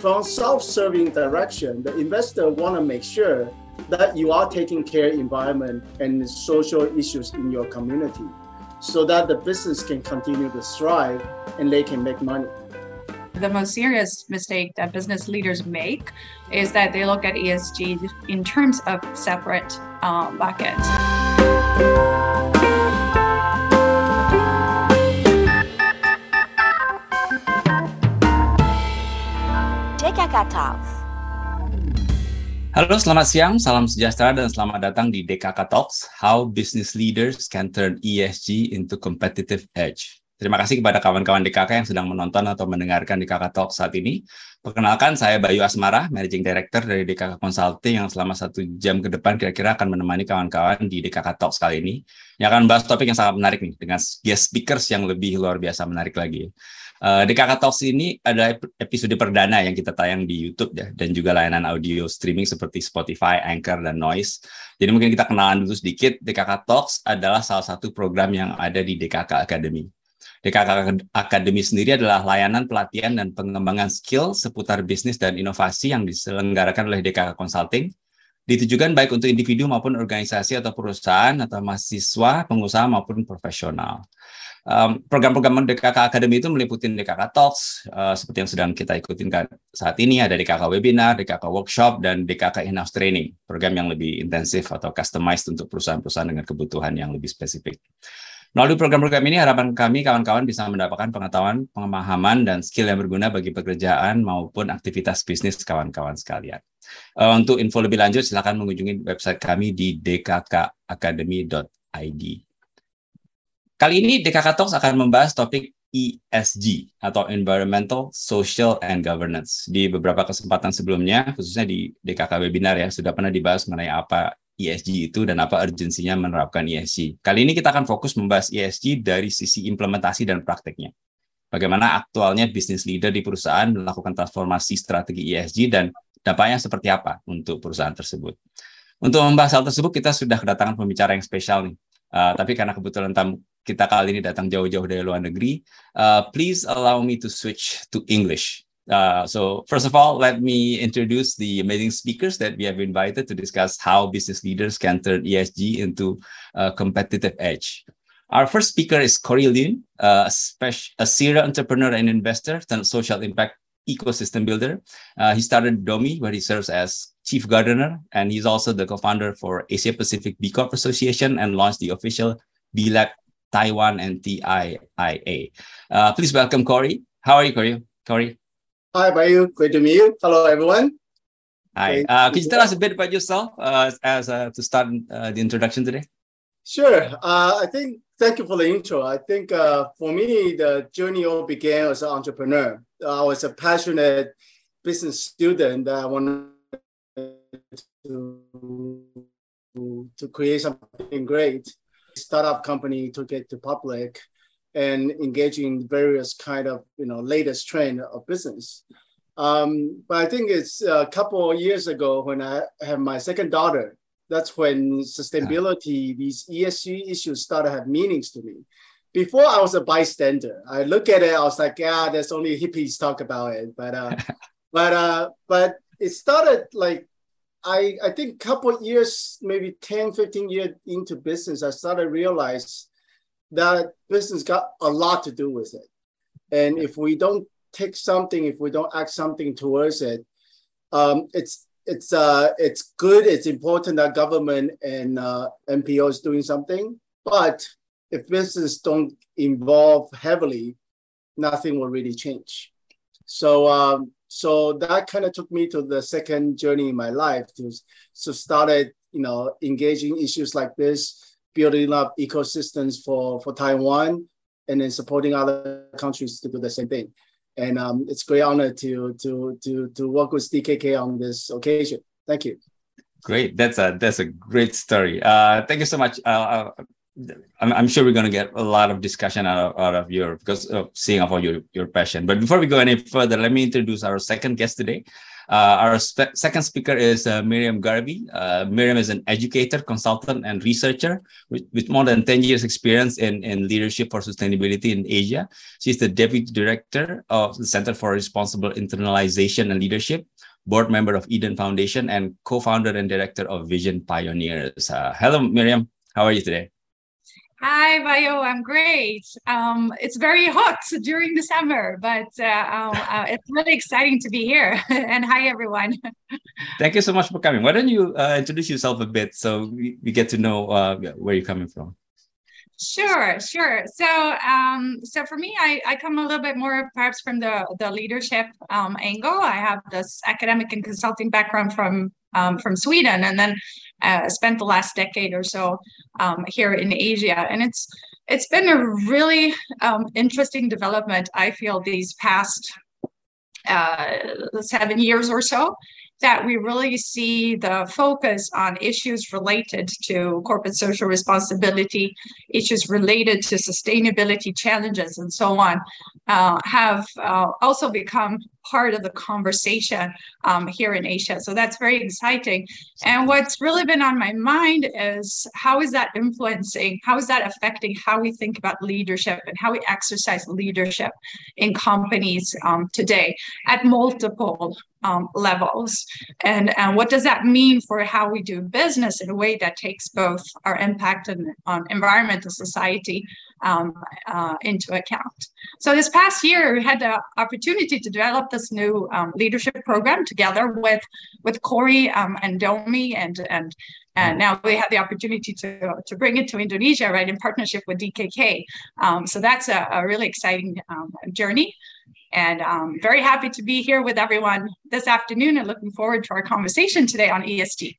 from self-serving direction, the investor want to make sure that you are taking care of environment and social issues in your community so that the business can continue to thrive and they can make money. The most serious mistake that business leaders make is that they look at ESG in terms of separate um, buckets. DKK Talks. Halo, selamat siang, salam sejahtera, dan selamat datang di DKK Talks, How Business Leaders Can Turn ESG into Competitive Edge. Terima kasih kepada kawan-kawan DKK yang sedang menonton atau mendengarkan DKK Talks saat ini. Perkenalkan, saya Bayu Asmara, Managing Director dari DKK Consulting yang selama satu jam ke depan kira-kira akan menemani kawan-kawan di DKK Talks kali ini. Yang akan bahas topik yang sangat menarik nih, dengan guest speakers yang lebih luar biasa menarik lagi. Uh, DKK Talks ini adalah episode perdana yang kita tayang di YouTube ya, dan juga layanan audio streaming seperti Spotify, Anchor, dan Noise. Jadi mungkin kita kenalan dulu sedikit. DKK Talks adalah salah satu program yang ada di DKK Academy. DKK Academy sendiri adalah layanan pelatihan dan pengembangan skill seputar bisnis dan inovasi yang diselenggarakan oleh DKK Consulting. Ditujukan baik untuk individu maupun organisasi atau perusahaan atau mahasiswa, pengusaha maupun profesional program-program DKK Academy itu meliputi DKK Talks uh, seperti yang sedang kita ikutin saat ini ada DKK Webinar, DKK Workshop dan DKK In-house Training, program yang lebih intensif atau customized untuk perusahaan-perusahaan dengan kebutuhan yang lebih spesifik. Melalui program-program ini harapan kami kawan-kawan bisa mendapatkan pengetahuan, pemahaman dan skill yang berguna bagi pekerjaan maupun aktivitas bisnis kawan-kawan sekalian. Uh, untuk info lebih lanjut silakan mengunjungi website kami di dkkacademy.id. Kali ini DKK Talks akan membahas topik ESG atau Environmental, Social, and Governance. Di beberapa kesempatan sebelumnya, khususnya di DKK Webinar ya, sudah pernah dibahas mengenai apa ESG itu dan apa urgensinya menerapkan ESG. Kali ini kita akan fokus membahas ESG dari sisi implementasi dan prakteknya. Bagaimana aktualnya bisnis leader di perusahaan melakukan transformasi strategi ESG dan dampaknya seperti apa untuk perusahaan tersebut. Untuk membahas hal tersebut, kita sudah kedatangan pembicara yang spesial nih. Uh, tapi karena kebetulan tamu kita kali ini datang jauh-jauh dari luar negeri, uh, please allow me to switch to English. Uh, so first of all, let me introduce the amazing speakers that we have invited to discuss how business leaders can turn ESG into a competitive edge. Our first speaker is Corey Lin, uh, a, a serial entrepreneur and investor and social impact ecosystem builder. Uh, he started Domi, where he serves as chief gardener, and he's also the co-founder for Asia Pacific B Corp Association and launched the official B Lab Taiwan and TIIA. Uh, please welcome Corey. How are you, Corey? Corey. Hi, Bayu. Great to meet you. Hello, everyone. Hi. Uh, could you tell us a bit about yourself uh, as uh, to start uh, the introduction today? Sure. Uh, I think thank you for the intro. I think uh, for me, the journey all began as an entrepreneur. I was a passionate business student that I wanted to, to create something great startup company took it to public and engaging various kind of you know latest trend of business. Um, but I think it's a couple of years ago when I had my second daughter. That's when sustainability, these ESG issues started to have meanings to me. Before I was a bystander. I look at it, I was like, yeah, there's only hippies talk about it. But uh, but uh, but it started like I, I think a couple years, maybe 10, 15 years into business, I started to realize that business got a lot to do with it. And if we don't take something, if we don't act something towards it, um, it's it's uh, it's good. It's important that government and uh, NPOs doing something. But if business don't involve heavily, nothing will really change. So um, so that kind of took me to the second journey in my life to so started you know engaging issues like this building up ecosystems for for taiwan and then supporting other countries to do the same thing and um, it's great honor to to to to work with dkk on this occasion. Thank you. Great. That's a that's a great story. Uh, thank you so much. Uh, uh I'm, I'm sure we're going to get a lot of discussion out of, out of your because of seeing of all your your passion. But before we go any further, let me introduce our second guest today. Uh, our spe- second speaker is uh, Miriam Garvi. Uh, Miriam is an educator, consultant, and researcher with, with more than 10 years experience in, in leadership for sustainability in Asia. She's the deputy director of the Center for Responsible Internalization and Leadership, board member of Eden Foundation, and co-founder and director of Vision Pioneers. Uh, hello, Miriam. How are you today? Hi, Bayu. I'm great. Um, it's very hot during the summer, but uh, um, uh, it's really exciting to be here. and hi, everyone. Thank you so much for coming. Why don't you uh, introduce yourself a bit so we, we get to know uh, where you're coming from? Sure, sure. So, um, so for me, I, I come a little bit more perhaps from the the leadership um, angle. I have this academic and consulting background from um, from Sweden, and then uh, spent the last decade or so um, here in Asia. And it's it's been a really um, interesting development. I feel these past uh, seven years or so that we really see the focus on issues related to corporate social responsibility, issues related to sustainability challenges, and so on, uh, have uh, also become part of the conversation um, here in Asia. So that's very exciting. And what's really been on my mind is how is that influencing, how is that affecting how we think about leadership and how we exercise leadership in companies um, today at multiple um, levels. And, and what does that mean for how we do business in a way that takes both our impact on, on environmental society um, uh, into account. So this past year, we had the opportunity to develop this new um, leadership program together with with Corey um, and Domi, and and and now we have the opportunity to to bring it to Indonesia, right, in partnership with DKK. Um, so that's a, a really exciting um, journey. And I'm um, very happy to be here with everyone this afternoon and looking forward to our conversation today on ESG.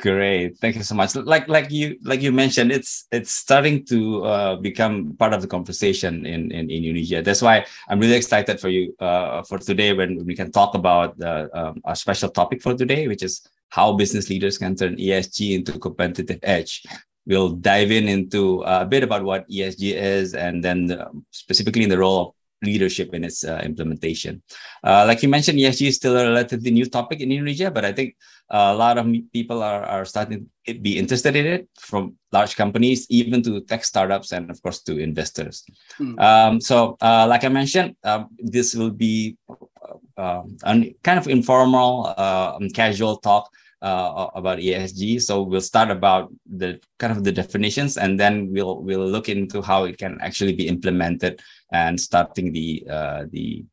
Great, thank you so much. Like like you like you mentioned, it's it's starting to uh, become part of the conversation in, in in Indonesia. That's why I'm really excited for you uh, for today when we can talk about the, um, our special topic for today, which is how business leaders can turn ESG into competitive edge. We'll dive in into uh, a bit about what ESG is, and then the, specifically in the role of leadership in its uh, implementation. Uh, like you mentioned, ESG is still a relatively new topic in Indonesia, but I think uh, a lot of people are, are starting to be interested in it from large companies, even to tech startups, and of course to investors. Mm. Um, so, uh, like I mentioned, um, this will be uh, um, kind of informal, uh, casual talk uh, about ESG. So we'll start about the kind of the definitions, and then we'll we'll look into how it can actually be implemented and starting the uh, the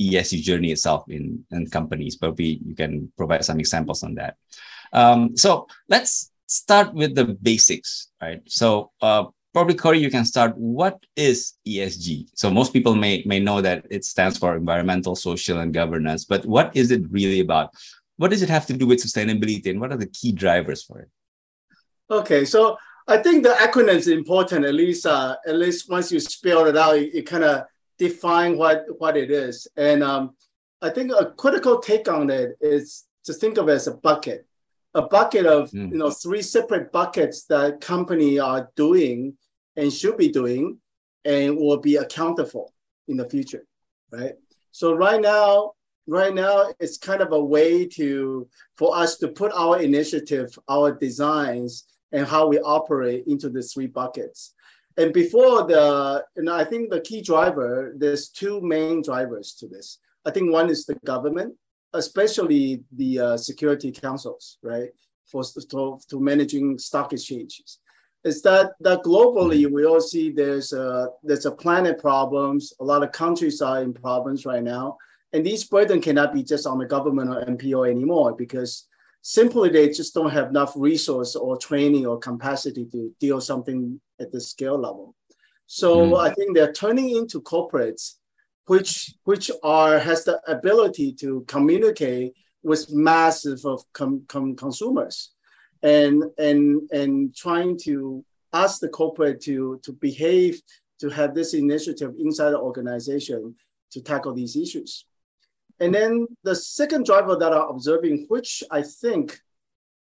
ESG journey itself in, in companies. But we you can provide some examples on that. Um, so let's start with the basics, right? So uh, probably Corey, you can start. What is ESG? So most people may may know that it stands for environmental, social, and governance. But what is it really about? What does it have to do with sustainability, and what are the key drivers for it? Okay, so I think the acronym is important. At least, uh, at least once you spell it out, it, it kind of define what what it is. And um, I think a critical take on it is to think of it as a bucket, a bucket of mm. you know three separate buckets that company are doing and should be doing, and will be accountable in the future, right? So right now, right now it's kind of a way to for us to put our initiative, our designs and how we operate into the three buckets. And before the, and I think the key driver, there's two main drivers to this. I think one is the government, especially the uh, security councils, right, for to, to managing stock exchanges. Is that that globally we all see there's a there's a planet problems. A lot of countries are in problems right now, and these burden cannot be just on the government or NPO anymore because simply they just don't have enough resource or training or capacity to deal something at the scale level. So mm. I think they're turning into corporates, which which are has the ability to communicate with massive of com, com, consumers, and and and trying to ask the corporate to to behave to have this initiative inside the organization to tackle these issues. And then the second driver that I'm observing, which I think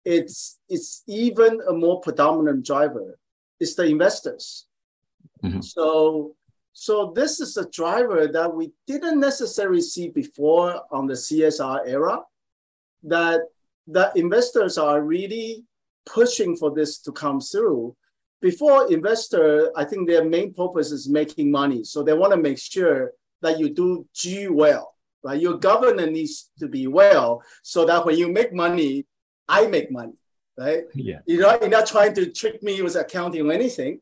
it's it's even a more predominant driver, is the investors. Mm-hmm. So, so this is a driver that we didn't necessarily see before on the CSR era, that that investors are really pushing for this to come through. Before investor, I think their main purpose is making money. So they want to make sure that you do G well, right? Your governance needs to be well so that when you make money, I make money, right? Yeah. You're not, you're not trying to trick me with accounting or anything.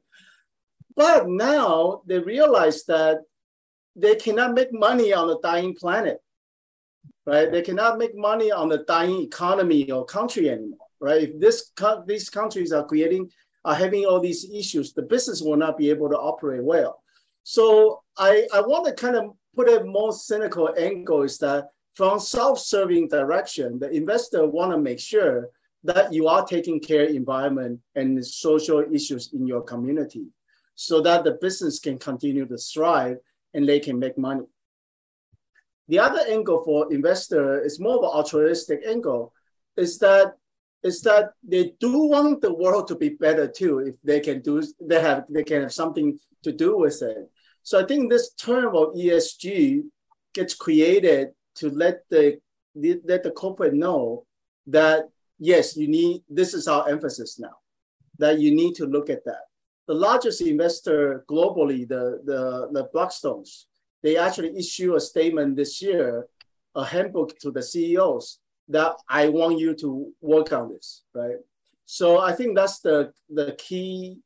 But now they realize that they cannot make money on a dying planet, right? They cannot make money on the dying economy or country anymore, right? If this these countries are creating are having all these issues, the business will not be able to operate well. So I, I want to kind of put a more cynical angle is that from self-serving direction, the investor want to make sure that you are taking care environment and social issues in your community so that the business can continue to thrive and they can make money. The other angle for investor is more of an altruistic angle, is that is that they do want the world to be better too if they can do they have they can have something to do with it. So I think this term of ESG gets created to let the let the corporate know that yes, you need this is our emphasis now, that you need to look at that. The largest investor globally, the the, the Blackstones, they actually issue a statement this year, a handbook to the CEOs that I want you to work on this, right? So I think that's the the key,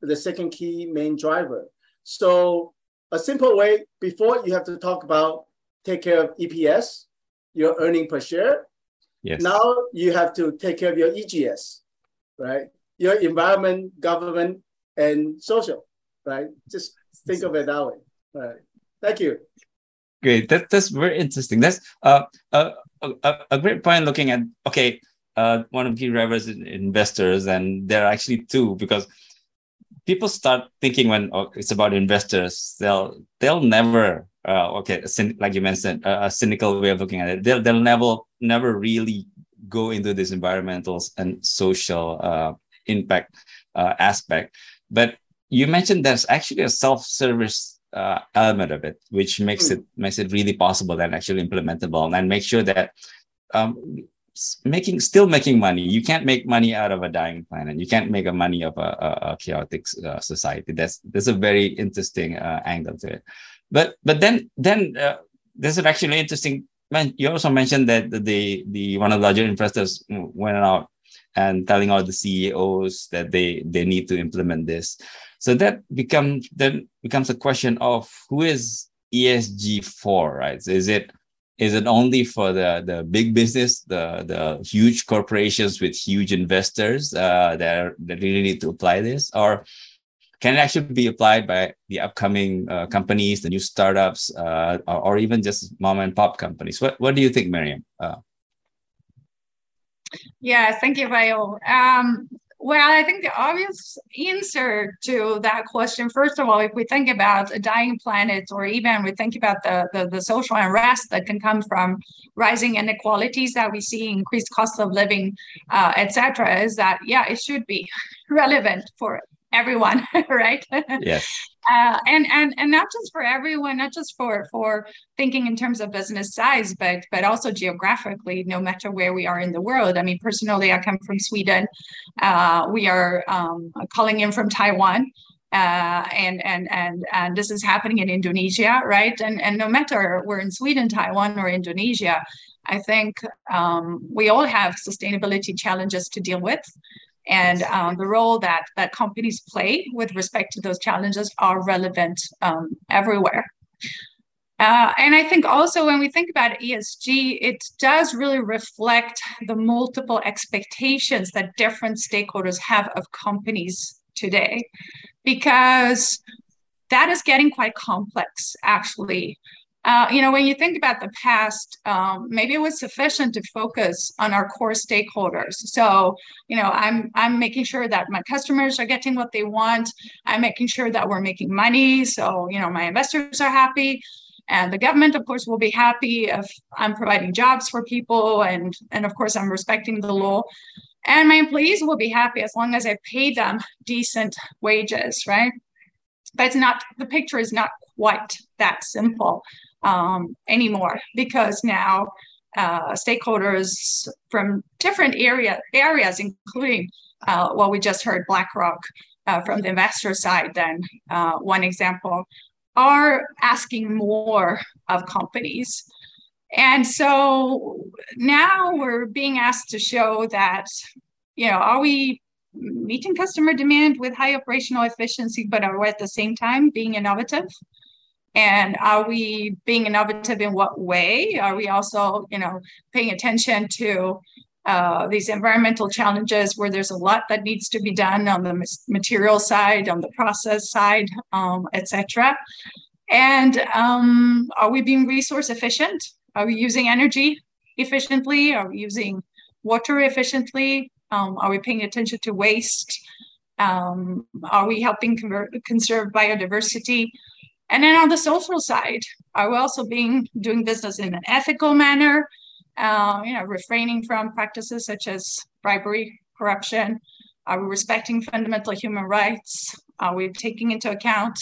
the second key main driver. So a simple way before you have to talk about take care of EPS, your earning per share. Yes. Now you have to take care of your EGS, right? Your environment, government, and social, right? Just think of it that way. Right. Thank you. Great. That, that's very interesting. That's uh, a, a, a great point looking at, okay, uh, one of the key drivers is investors, and there are actually two because people start thinking when oh, it's about investors, they'll they'll never uh, okay, like you mentioned, a, a cynical way of looking at it. They'll they'll never never really go into this environmental and social uh, impact uh, aspect. But you mentioned there's actually a self-service uh, element of it, which makes mm. it makes it really possible and actually implementable, and make sure that um, making still making money. You can't make money out of a dying planet. You can't make a money of a, a, a chaotic uh, society. That's that's a very interesting uh, angle to it. But but then then uh, there's an actually interesting. You also mentioned that the the one of the larger investors went out and telling all the CEOs that they they need to implement this. So that becomes then becomes a question of who is ESG for, right? Is it is it only for the the big business, the the huge corporations with huge investors uh, that are, that really need to apply this, or can it actually be applied by the upcoming uh, companies, the new startups, uh, or, or, even just mom and pop companies? What what do you think, Miriam? Uh, yeah, thank you, Vio. Um, well, I think the obvious answer to that question, first of all, if we think about a dying planet, or even we think about the, the, the social unrest that can come from rising inequalities that we see, increased cost of living, uh, etc., is that yeah, it should be relevant for everyone, right? Yes. Uh, and and and not just for everyone, not just for for thinking in terms of business size, but but also geographically, no matter where we are in the world. I mean, personally, I come from Sweden. Uh, we are um, calling in from Taiwan. Uh, and and and and this is happening in Indonesia, right? And and no matter we're in Sweden, Taiwan, or Indonesia, I think um, we all have sustainability challenges to deal with and um, the role that that companies play with respect to those challenges are relevant um, everywhere. Uh, and I think also when we think about ESG, it does really reflect the multiple expectations that different stakeholders have of companies today, because that is getting quite complex, actually. Uh, you know, when you think about the past, um, maybe it was sufficient to focus on our core stakeholders. So, you know, I'm I'm making sure that my customers are getting what they want. I'm making sure that we're making money. So, you know, my investors are happy, and the government, of course, will be happy if I'm providing jobs for people, and and of course, I'm respecting the law. and my employees will be happy as long as I pay them decent wages, right? But it's not the picture is not quite that simple um, anymore because now uh, stakeholders from different area areas, including uh, what we just heard, BlackRock uh, from the investor side. Then uh, one example are asking more of companies. And so now we're being asked to show that, you know, are we meeting customer demand with high operational efficiency, but are we at the same time being innovative? And are we being innovative in what way? Are we also, you know, paying attention to uh, these environmental challenges where there's a lot that needs to be done on the material side, on the process side, um, etc. And um, are we being resource efficient? Are we using energy efficiently? Are we using water efficiently? Um, are we paying attention to waste? Um, are we helping conserve biodiversity? And then on the social side, are we also being doing business in an ethical manner? Uh, you know, refraining from practices such as bribery, corruption. Are we respecting fundamental human rights? Are we taking into account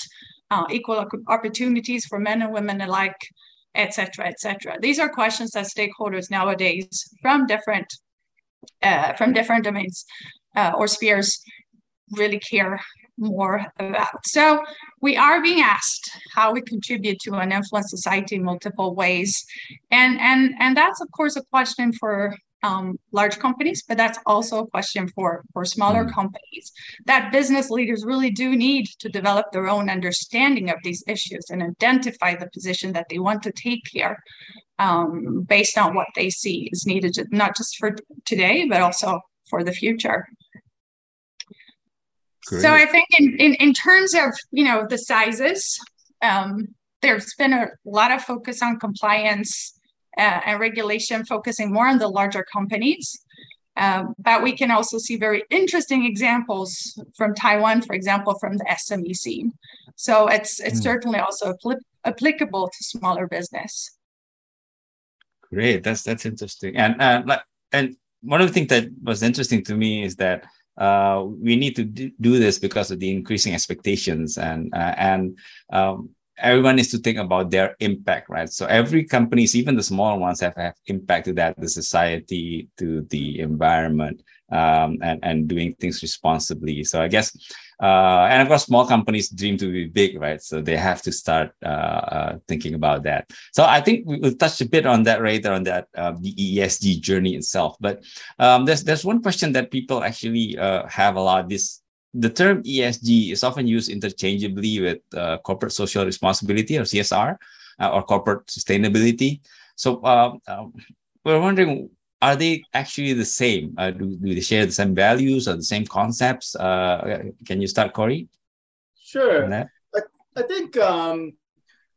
uh, equal opportunities for men and women alike? et cetera, et cetera? These are questions that stakeholders nowadays from different uh, from different domains uh, or spheres really care more about. So we are being asked how we contribute to and influence society in multiple ways, and and and that's of course a question for um, large companies, but that's also a question for, for smaller mm. companies that business leaders really do need to develop their own understanding of these issues and identify the position that they want to take here um, based on what they see is needed, not just for today, but also for the future. Great. So I think in, in, in terms of, you know, the sizes, um, there's been a lot of focus on compliance uh, and regulation focusing more on the larger companies. Um, but we can also see very interesting examples from Taiwan, for example, from the SME scene. So it's it's mm. certainly also apl- applicable to smaller business. Great, that's that's interesting. And uh, and one of the things that was interesting to me is that uh, we need to do this because of the increasing expectations and uh, and um, everyone needs to think about their impact, right? So every companies, even the small ones, have, have impacted that, the society, to the environment, um, and, and doing things responsibly. So I guess, uh, and of course, small companies dream to be big, right? So they have to start uh, uh, thinking about that. So I think we'll touch a bit on that later on that uh, the ESG journey itself. But um, there's there's one question that people actually uh, have a lot this the term ESG is often used interchangeably with uh, corporate social responsibility or CSR uh, or corporate sustainability. So uh, um, we're wondering, are they actually the same? Uh, do, do they share the same values or the same concepts? Uh, can you start, Corey? Sure. I, I think um,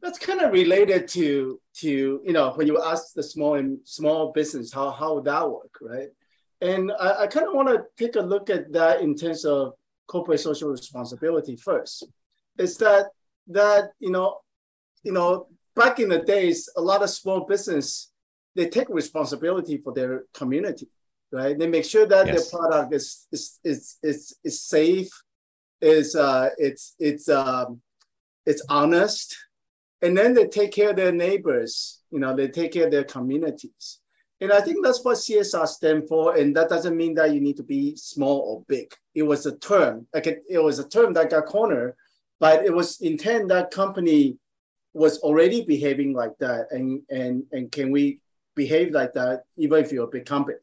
that's kind of related to to you know when you ask the small and small business how how would that work, right? And I, I kind of want to take a look at that in terms of corporate social responsibility first is that that you know you know back in the days a lot of small business they take responsibility for their community right they make sure that yes. their product is is is is, is safe is uh it's it's um it's honest and then they take care of their neighbors you know they take care of their communities and I think that's what CSR stand for. And that doesn't mean that you need to be small or big. It was a term, like it, it was a term that got cornered, but it was intent that company was already behaving like that. And, and, and can we behave like that even if you're a big company,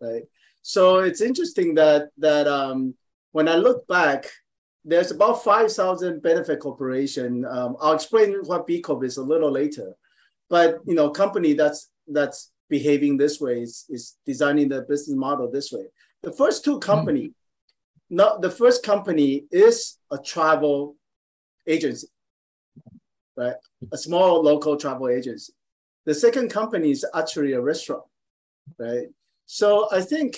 right? So it's interesting that, that um, when I look back, there's about 5,000 benefit corporation. Um, I'll explain what B Corp is a little later. But, you know, company that's, that's behaving this way, is, is designing the business model this way. The first two company, mm. not the first company is a travel agency, right? A small local travel agency. The second company is actually a restaurant, right? So I think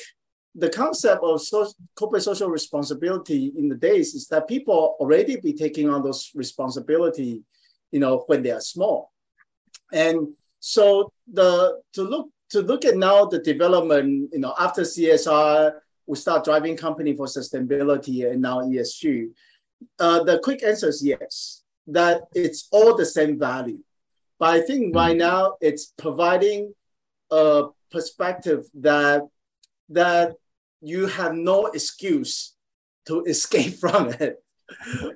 the concept of corporate social responsibility in the days is that people already be taking on those responsibility, you know, when they are small. And so the to look to look at now the development, you know, after CSR, we start driving company for sustainability and now ESG? Uh, the quick answer is yes, that it's all the same value. But I think right mm. now it's providing a perspective that that you have no excuse to escape from it.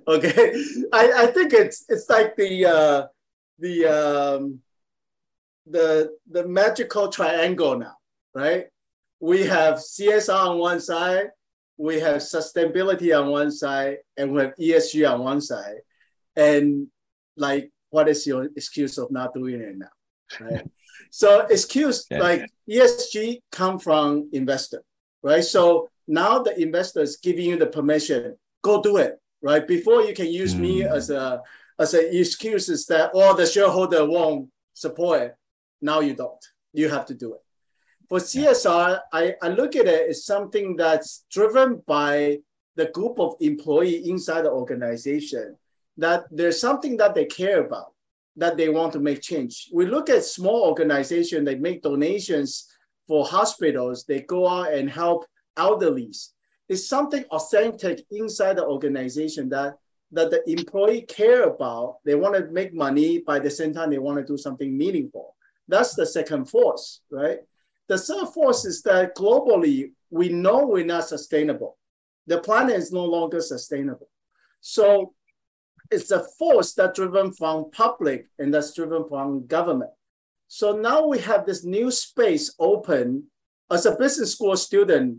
okay, I, I think it's it's like the uh, the um, the the magical triangle now, right? We have CSR on one side, we have sustainability on one side, and we have ESG on one side. And like, what is your excuse of not doing it now? Right. so excuse yeah. like ESG come from investor, right? So now the investor is giving you the permission, go do it, right? Before you can use mm. me as a as an excuse is that all the shareholder won't support it. Now you don't. You have to do it. For CSR, I, I look at it as something that's driven by the group of employee inside the organization, that there's something that they care about, that they want to make change. We look at small organizations, they make donations for hospitals, they go out and help elderlies. It's something authentic inside the organization that that the employee care about. They want to make money, by the same time they want to do something meaningful. That's the second force, right? The third force is that globally, we know we're not sustainable. The planet is no longer sustainable. So it's a force that's driven from public and that's driven from government. So now we have this new space open. As a business school student,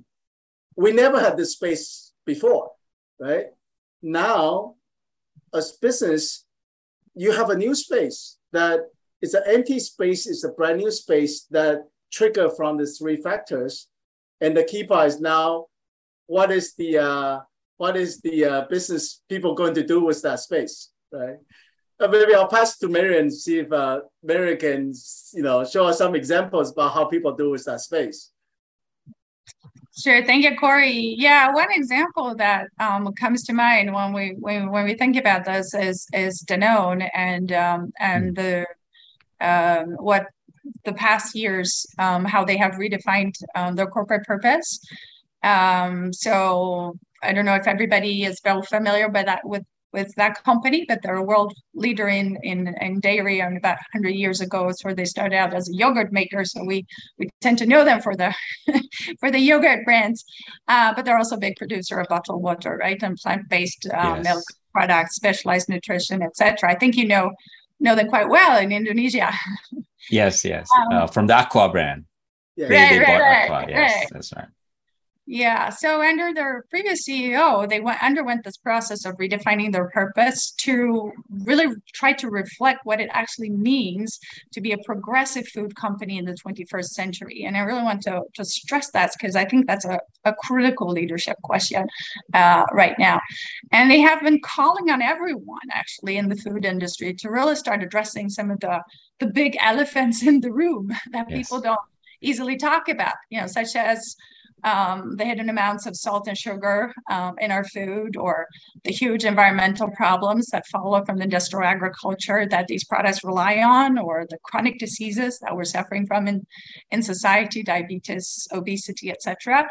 we never had this space before, right? Now, as business, you have a new space that it's an empty space, it's a brand new space that trigger from the three factors. And the key part is now, what is the uh, what is the uh, business people going to do with that space, right? Uh, maybe I'll pass to Mary and see if uh, Mary can, you know, show us some examples about how people do with that space. Sure, thank you, Corey. Yeah, one example that um, comes to mind when we when, when we think about this is is Danone and um, and the um, what the past years um, how they have redefined um, their corporate purpose. Um, so I don't know if everybody is well familiar with that with with that company, but they're a world leader in in, in dairy. And about 100 years ago, it's where they started out as a yogurt maker. So we we tend to know them for the for the yogurt brands, uh, but they're also a big producer of bottled water, right, and plant based uh, yes. milk products, specialized nutrition, etc. I think you know know them quite well in Indonesia. yes, yes, um, uh, from the Aqua brand. Yeah. Right, right, right, Aqua. Yes, that's right. Yeah. So under their previous CEO, they went underwent this process of redefining their purpose to really try to reflect what it actually means to be a progressive food company in the 21st century. And I really want to, to stress that because I think that's a, a critical leadership question uh, right now. And they have been calling on everyone actually in the food industry to really start addressing some of the the big elephants in the room that yes. people don't easily talk about, you know, such as um, the hidden amounts of salt and sugar um, in our food or the huge environmental problems that follow from the industrial agriculture that these products rely on or the chronic diseases that we're suffering from in, in society diabetes obesity etc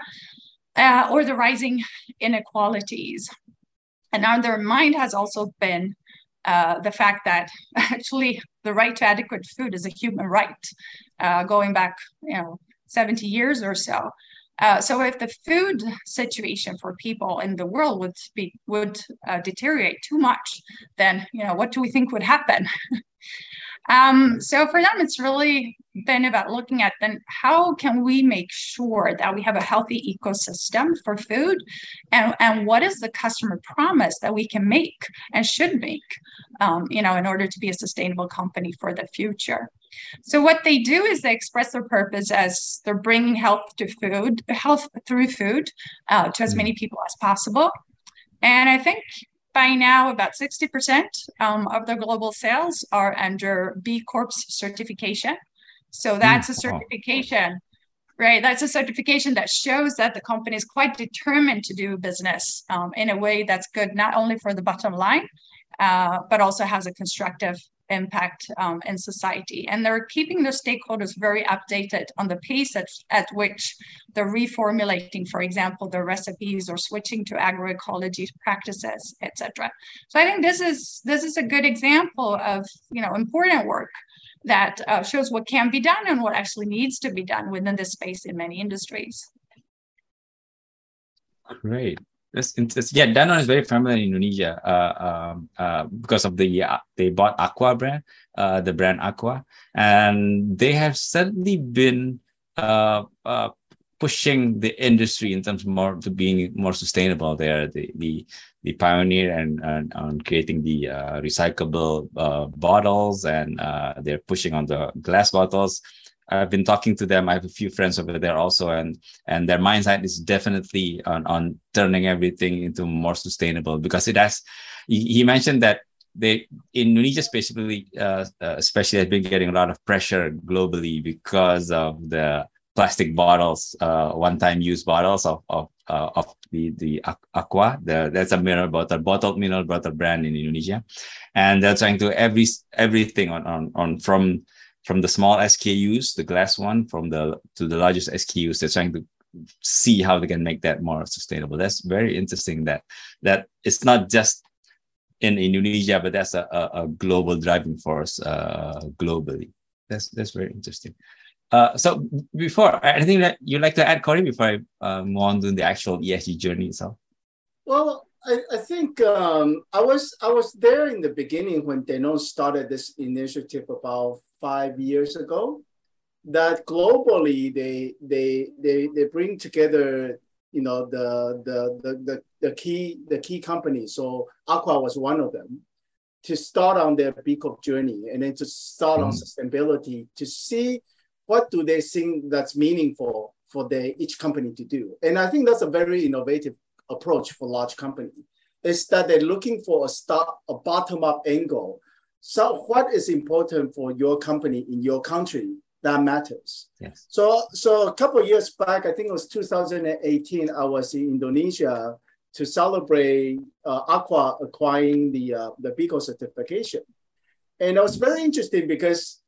uh, or the rising inequalities. And on their mind has also been uh, the fact that actually the right to adequate food is a human right uh, going back you know 70 years or so uh, so if the food situation for people in the world would be would uh, deteriorate too much, then you know what do we think would happen? um, so for them, it's really been about looking at then how can we make sure that we have a healthy ecosystem for food, and and what is the customer promise that we can make and should make, um, you know, in order to be a sustainable company for the future. So what they do is they express their purpose as they're bringing health to food, health through food uh, to as many mm. people as possible. And I think by now about 60% um, of their global sales are under B Corp certification. So that's a mm, certification, right? That's a certification that shows that the company is quite determined to do business um, in a way that's good not only for the bottom line, uh, but also has a constructive impact um, in society. And they're keeping the stakeholders very updated on the pace at, at which they're reformulating, for example, their recipes or switching to agroecology practices, etc. So I think this is this is a good example of you know important work that uh, shows what can be done and what actually needs to be done within this space in many industries. Great. Yeah, Danone is very familiar in Indonesia uh, um, uh, because of the uh, they bought Aqua brand, uh, the brand Aqua, and they have certainly been uh, pushing the industry in terms more to being more sustainable. They are the the, the pioneer and, and on creating the recyclable bottles, and they're pushing on the glass bottles. I've been talking to them. I have a few friends over there also, and and their mindset is definitely on on turning everything into more sustainable because it has. He mentioned that they Indonesia especially uh, uh, especially has been getting a lot of pressure globally because of the plastic bottles, uh, one-time use bottles of of uh, of the the aqua. The, that's a mineral bottle, bottled mineral bottle brand in Indonesia, and they're trying to every everything on on on from from the small SKUs, the glass one, from the to the largest SKUs. They're trying to see how they can make that more sustainable. That's very interesting. That that it's not just in Indonesia, but that's a, a, a global driving force uh, globally. That's that's very interesting. Uh, so before anything that you'd like to add, Corey, before I uh, move on to the actual ESG journey itself? Well, I, I think um, I was I was there in the beginning when Danone started this initiative about five years ago. That globally they they they, they bring together you know the, the the the the key the key companies. So aqua was one of them to start on their B Corp journey and then to start mm. on sustainability to see what do they think that's meaningful for the each company to do. And i think that's a very innovative approach for large company is that they're looking for a start a bottom up angle so what is important for your company in your country that matters. Yes. So so a couple years back, I think it was 2018, I was in Indonesia to celebrate uh, Aqua acquiring the uh, the B Corp certification, and it was very interesting because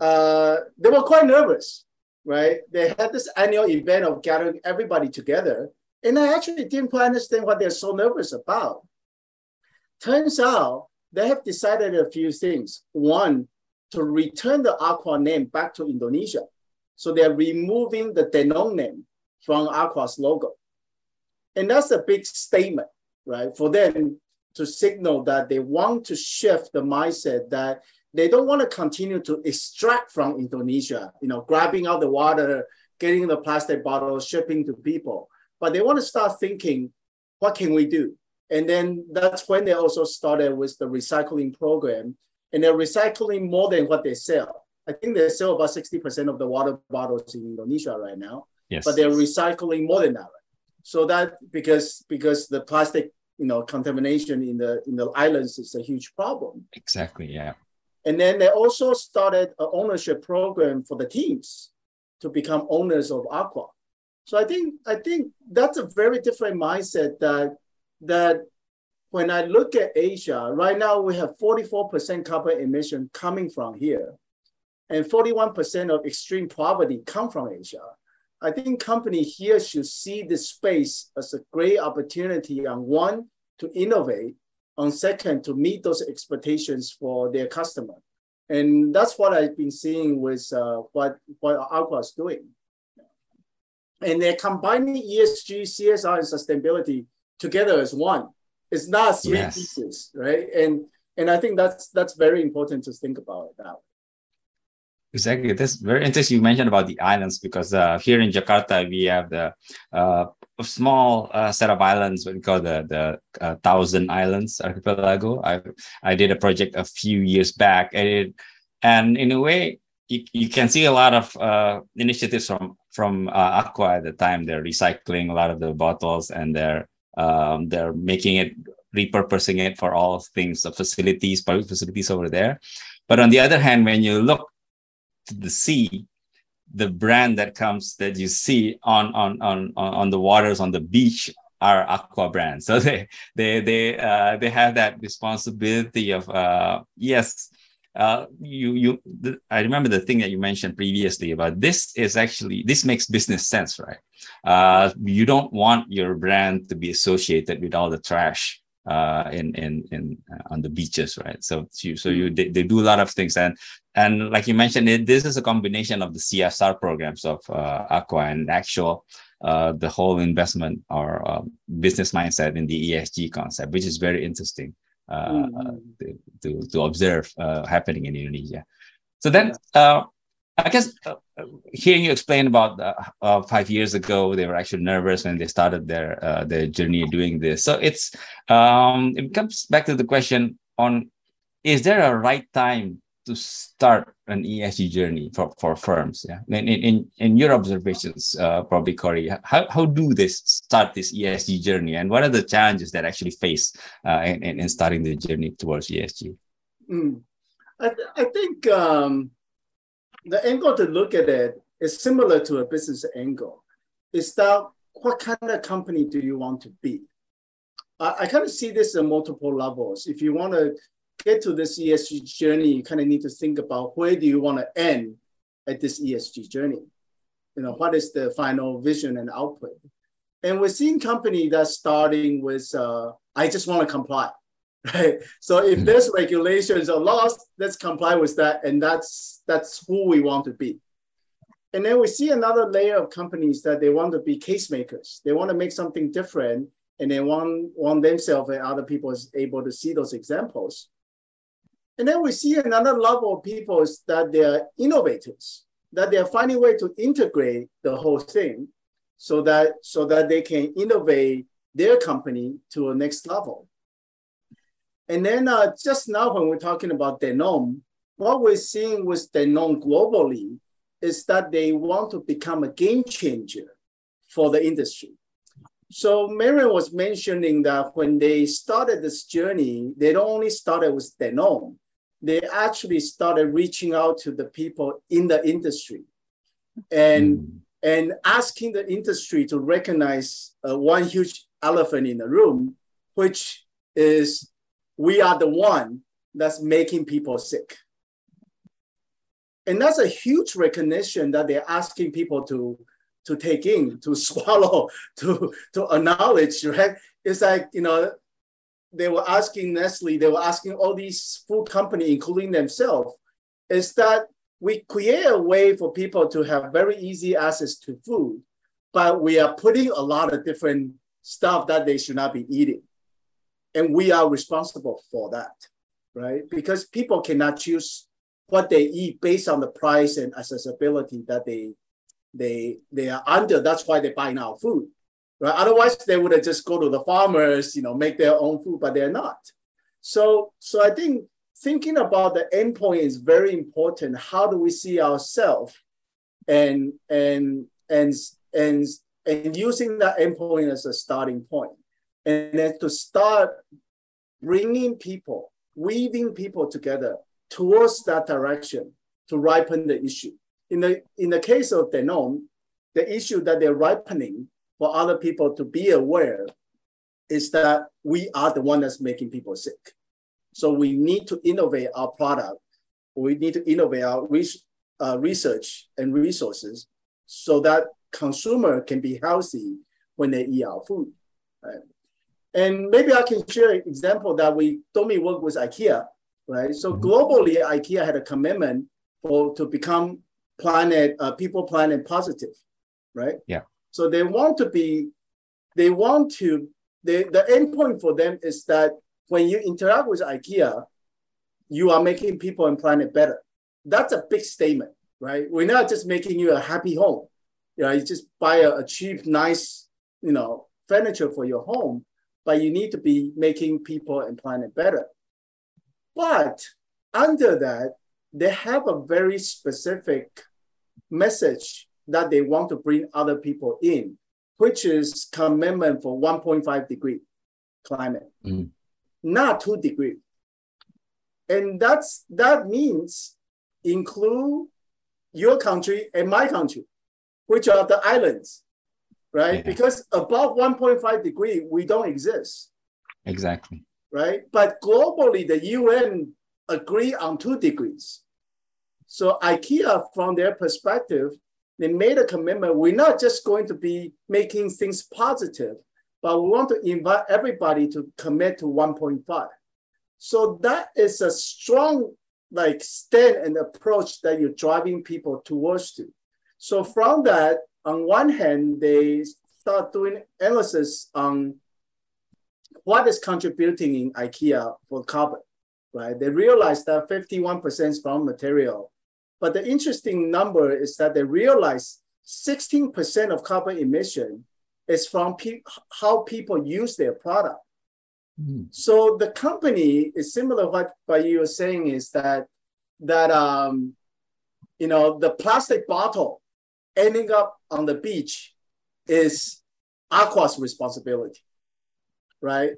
uh, they were quite nervous, right? They had this annual event of gathering everybody together, and I actually didn't quite understand what they're so nervous about. Turns out they have decided a few things. One, to return the Aqua name back to Indonesia. So they're removing the Danone name from Aqua's logo. And that's a big statement, right? For them to signal that they want to shift the mindset that they don't want to continue to extract from Indonesia, you know, grabbing out the water, getting the plastic bottles, shipping to people. But they want to start thinking, what can we do? And then that's when they also started with the recycling program. And they're recycling more than what they sell. I think they sell about 60% of the water bottles in Indonesia right now. Yes. But they're recycling more than that. So that because because the plastic, you know, contamination in the in the islands is a huge problem. Exactly. Yeah. And then they also started an ownership program for the teams to become owners of Aqua. So I think I think that's a very different mindset that that when I look at Asia, right now we have 44% carbon emission coming from here, and 41% of extreme poverty come from Asia. I think company here should see this space as a great opportunity on one, to innovate, on second, to meet those expectations for their customer. And that's what I've been seeing with uh, what, what Aqua is doing. And they're combining ESG, CSR, and sustainability together as one. It's not three yes. pieces, right? And and I think that's that's very important to think about now. Exactly. That's very interesting. You mentioned about the islands because uh, here in Jakarta we have the uh, small uh, set of islands what we call the the uh, Thousand Islands archipelago. I I did a project a few years back, and it, and in a way you, you can see a lot of uh, initiatives from from uh, Aqua at the time. They're recycling a lot of the bottles and they're um, they're making it, repurposing it for all things, the facilities, public facilities over there. But on the other hand, when you look to the sea, the brand that comes that you see on on on on the waters on the beach are aqua brands so they they they uh, they have that responsibility of uh, yes uh, you you the, I remember the thing that you mentioned previously about this is actually this makes business sense, right? Uh, you don't want your brand to be associated with all the trash uh, in in in uh, on the beaches, right? So you, so you they, they, do a lot of things, and and like you mentioned, it, this is a combination of the CSR programs of uh, Aqua and actual uh, the whole investment or business mindset in the ESG concept, which is very interesting mm. to, to observe uh, happening in Indonesia. So then, uh, I guess uh, hearing you explain about uh, five years ago, they were actually nervous when they started their uh, their journey doing this. So it's um, it comes back to the question on: Is there a right time to start an ESG journey for, for firms? Yeah, in in, in your observations, uh, probably Corey, how, how do they start this ESG journey, and what are the challenges that actually face uh, in, in starting the journey towards ESG? Mm. I, th- I think um, the angle to look at it is similar to a business angle. Is that what kind of company do you want to be? I, I kind of see this on multiple levels. If you want to get to this ESG journey, you kind of need to think about where do you want to end at this ESG journey? You know, what is the final vision and output? And we're seeing company that's starting with, uh, I just want to comply, right? So if mm-hmm. there's regulations or laws, let's comply with that, and that's that's who we want to be. And then we see another layer of companies that they want to be case makers. They want to make something different, and they want want themselves and other people is able to see those examples. And then we see another level of people is that they're innovators, that they're finding a way to integrate the whole thing so that, so that they can innovate their company to a next level. And then uh, just now when we're talking about Danone, what we're seeing with Danone globally is that they want to become a game changer for the industry. So Miriam was mentioning that when they started this journey, they don't only started with Danone, they actually started reaching out to the people in the industry. And mm. and asking the industry to recognize uh, one huge elephant in the room which is we are the one that's making people sick. And that's a huge recognition that they're asking people to to take in to swallow to to acknowledge right? It's like you know they were asking Nestle, they were asking all these food companies, including themselves, is that we create a way for people to have very easy access to food, but we are putting a lot of different stuff that they should not be eating. And we are responsible for that, right? Because people cannot choose what they eat based on the price and accessibility that they they they are under. That's why they buy now food right? Otherwise, they would have just go to the farmers, you know, make their own food, but they're not. So, so I think thinking about the endpoint is very important. How do we see ourselves, and and and and and using that endpoint as a starting point, and then to start bringing people, weaving people together towards that direction to ripen the issue. In the in the case of Danone, the issue that they're ripening for other people to be aware is that we are the one that's making people sick. So we need to innovate our product. We need to innovate our uh, research and resources so that consumer can be healthy when they eat our food. Right? And maybe I can share an example that we Tommy work with IKEA, right? So mm-hmm. globally, IKEA had a commitment for to become planet uh, people planet positive, right? Yeah. So they want to be, they want to, they, the end point for them is that when you interact with IKEA, you are making people and planet better. That's a big statement, right? We're not just making you a happy home. You know, you just buy a, a cheap, nice, you know, furniture for your home, but you need to be making people and planet better. But under that, they have a very specific message that they want to bring other people in, which is commitment for 1.5 degree climate, mm. not two degree. And that's that means include your country and my country, which are the islands, right? Yeah. Because above 1.5 degree, we don't exist. Exactly. Right. But globally, the UN agree on two degrees. So IKEA, from their perspective, they made a commitment. We're not just going to be making things positive, but we want to invite everybody to commit to 1.5. So that is a strong like stand and approach that you're driving people towards to. So from that, on one hand, they start doing analysis on what is contributing in IKEA for carbon, right? They realize that 51% is from material. But the interesting number is that they realize 16% of carbon emission is from pe- how people use their product. Mm. So the company is similar what, what you were saying is that that um, you know the plastic bottle ending up on the beach is Aqua's responsibility, right?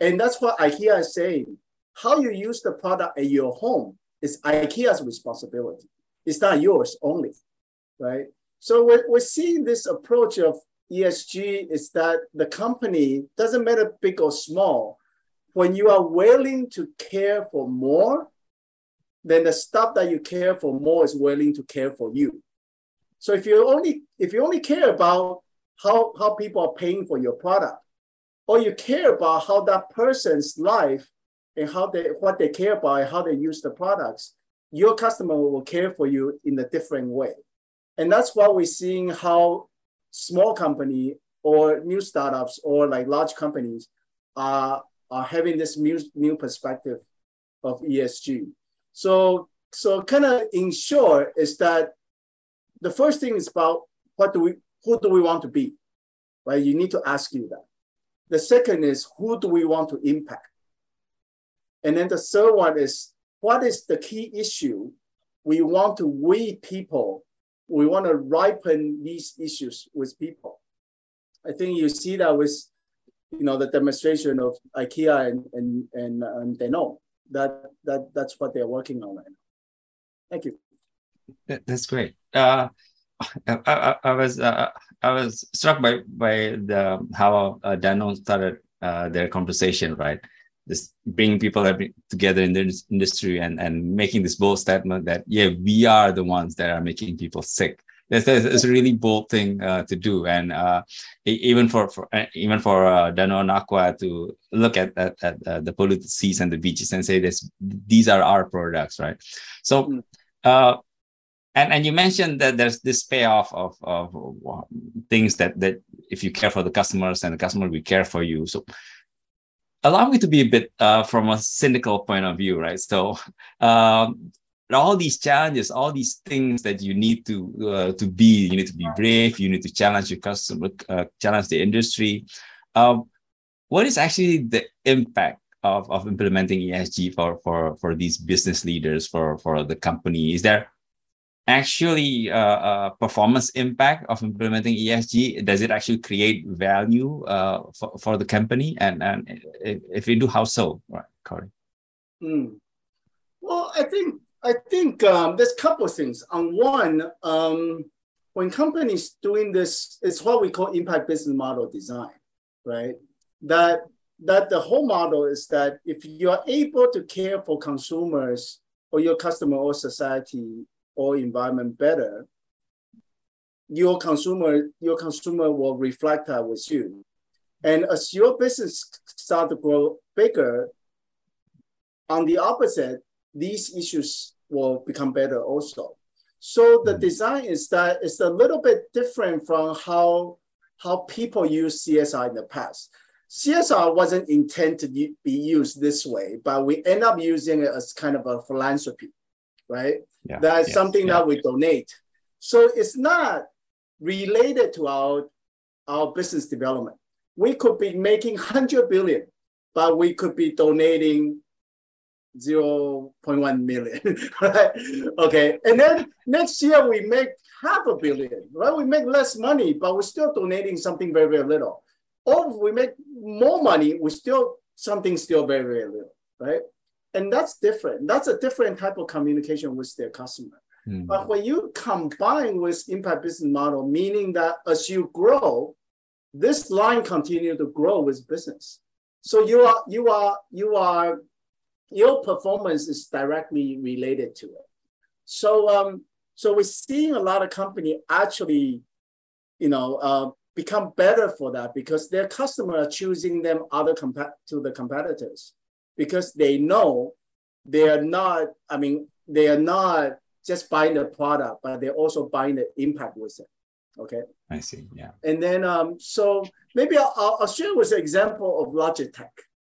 And that's what IKEA is saying. How you use the product at your home is IKEA's responsibility. It's not yours only, right? So we're, we're seeing this approach of ESG is that the company doesn't matter big or small. When you are willing to care for more, then the stuff that you care for more is willing to care for you. So if you only if you only care about how, how people are paying for your product, or you care about how that person's life and how they what they care about and how they use the products, your customer will care for you in a different way. And that's why we're seeing how small company or new startups or like large companies are, are having this new, new perspective of ESG. So, so kind of in short is that the first thing is about what do we, who do we want to be, right? You need to ask you that. The second is who do we want to impact? And then the third one is what is the key issue we want to we people we want to ripen these issues with people. I think you see that with you know the demonstration of IKEA and and and, and they know that that that's what they're working on right now. Thank you. That's great. Uh, I, I, I, was uh, I was struck by by the how uh, started uh, their conversation, right? This bringing people together in the industry and and making this bold statement that yeah, we are the ones that are making people sick. That's, that's a really bold thing uh, to do, and uh, even for, for uh, even for uh, Danone Aqua to look at at, at uh, the polluted seas and the beaches and say this, these are our products, right? So. Mm. Uh, and and you mentioned that there's this payoff of of things that that if you care for the customers and the customer will care for you so allow me to be a bit uh, from a cynical point of view right so um, all these challenges all these things that you need to uh, to be you need to be brave you need to challenge your customer uh, challenge the industry um, what is actually the impact of, of implementing ESG for, for, for these business leaders for, for the company? Is there actually uh, uh, performance impact of implementing ESG? Does it actually create value uh, for, for the company? And, and if we do, how so? Right, Corey. Mm. Well, I think I think um, there's a couple of things. On one, um, when companies doing this, it's what we call impact business model design, right? That that the whole model is that if you are able to care for consumers or your customer or society or environment better, your consumer, your consumer will reflect that with you. And as your business start to grow bigger, on the opposite, these issues will become better also. So the mm-hmm. design is that it's a little bit different from how, how people use CSR in the past. CSR wasn't intended to be used this way, but we end up using it as kind of a philanthropy right? Yeah. That's something yeah. that we donate. So it's not related to our, our business development. We could be making 100 billion, but we could be donating 0.1 million, right? Okay. And then next year we make half a billion, right? We make less money, but we're still donating something very, very little. Or if we make more money, we still something still very, very little, right? And that's different. That's a different type of communication with their customer. Mm-hmm. But when you combine with impact business model, meaning that as you grow, this line continue to grow with business. So you are you are you are your performance is directly related to it. So um, so we're seeing a lot of company actually, you know, uh, become better for that because their customer are choosing them other compa- to the competitors because they know they are not. I mean, they are not just buying the product, but they're also buying the impact with it. Okay. I see. Yeah. And then um, so maybe I'll, I'll share with an example of Logitech,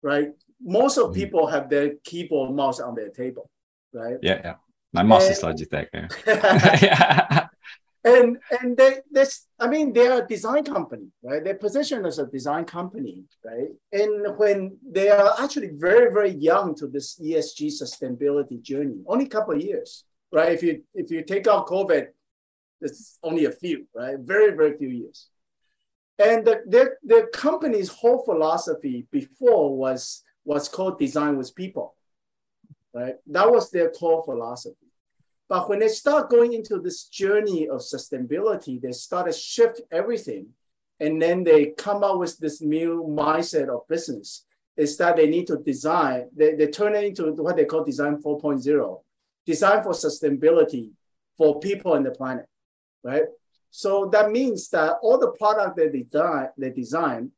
right? Most of mm. people have their keyboard mouse on their table, right? Yeah, yeah. My mouse and, is Logitech. Yeah. and and they this I mean they're a design company, right? They're positioned as a design company, right? And when they are actually very very young to this ESG sustainability journey, only a couple of years, right? If you if you take out COVID, it's only a few, right? Very very few years. And the, their, their company's whole philosophy before was was called design with people, right? That was their core philosophy. But when they start going into this journey of sustainability, they start to shift everything. And then they come up with this new mindset of business is that they need to design, they, they turn it into what they call design 4.0, design for sustainability for people and the planet, right? So that means that all the product they design, they design,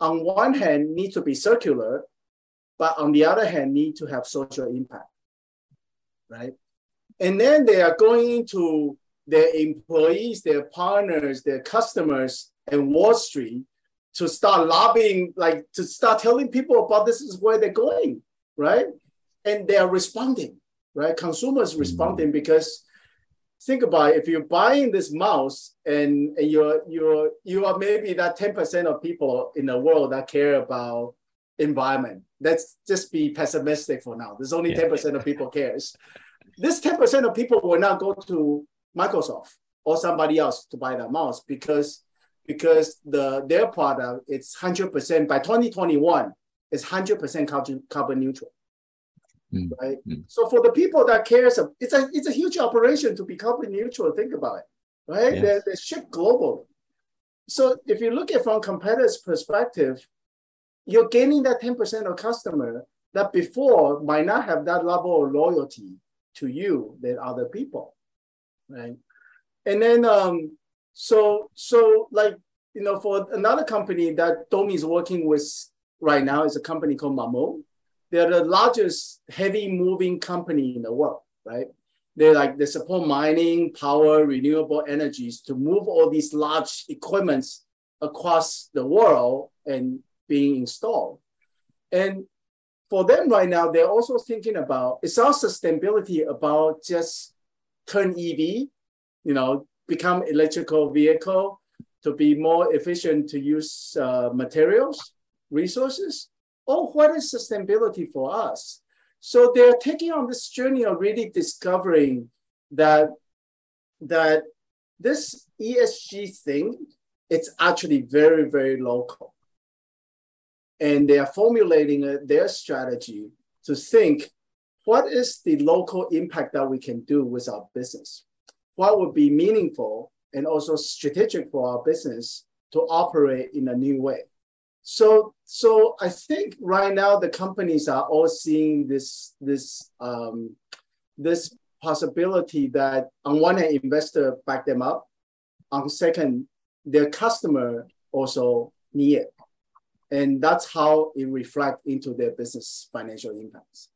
on one hand need to be circular, but on the other hand need to have social impact, right? And then they are going to their employees, their partners, their customers, and Wall Street to start lobbying, like to start telling people about this is where they're going, right? And they are responding, right? Consumers mm-hmm. responding because think about it, if you're buying this mouse and, and you're you're you are maybe that 10% of people in the world that care about environment. Let's just be pessimistic for now. There's only yeah. 10% of people cares. This 10% of people will not go to Microsoft or somebody else to buy that mouse because because the their product it's 100% by 2021 it's 100% carbon, carbon neutral mm. right? Mm. So for the people that cares, it's a it's a huge operation to be carbon neutral. Think about it, right? Yes. They're, they're shipped globally. So if you look at from competitors' perspective, you're gaining that 10% of customer that before might not have that level of loyalty to you than other people, right? And then um, so so like you know for another company that Domi is working with right now is a company called Mammoet they're the largest heavy moving company in the world, right? They like they support mining, power, renewable energies to move all these large equipments across the world and being installed. And for them right now, they're also thinking about it's our sustainability about just turn EV, you know, become electrical vehicle to be more efficient to use uh, materials, resources, oh, what is sustainability for us? So they're taking on this journey of really discovering that, that this ESG thing, it's actually very, very local. And they are formulating a, their strategy to think what is the local impact that we can do with our business? What would be meaningful and also strategic for our business to operate in a new way? So, so I think right now the companies are all seeing this this um, this possibility that on one hand investor back them up, on second their customer also need it, and that's how it reflect into their business financial impacts.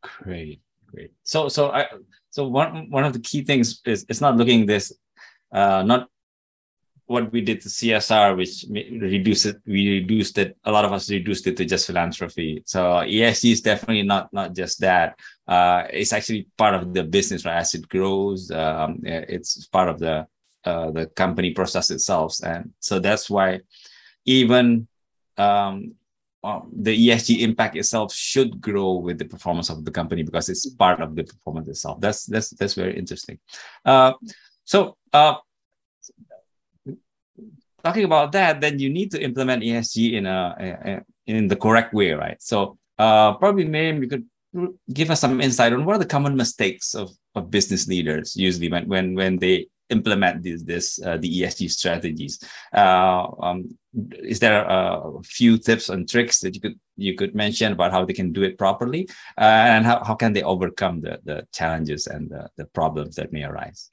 Great, great. So, so I so one one of the key things is it's not looking this uh, not what we did to CSR, which reduced it, we reduced it. A lot of us reduced it to just philanthropy. So ESG is definitely not not just that. Uh, it's actually part of the business, right? As it grows, um, it's part of the uh, the company process itself, and so that's why even um, um, the ESG impact itself should grow with the performance of the company because it's part of the performance itself. That's that's that's very interesting. Uh, so uh, talking about that, then you need to implement ESG in a, a in the correct way, right? So uh, probably maybe you could give us some insight on what are the common mistakes of, of business leaders usually when when when they implement this, this uh, the ESG strategies. Uh, um, is there a few tips and tricks that you could you could mention about how they can do it properly, uh, and how, how can they overcome the, the challenges and the, the problems that may arise?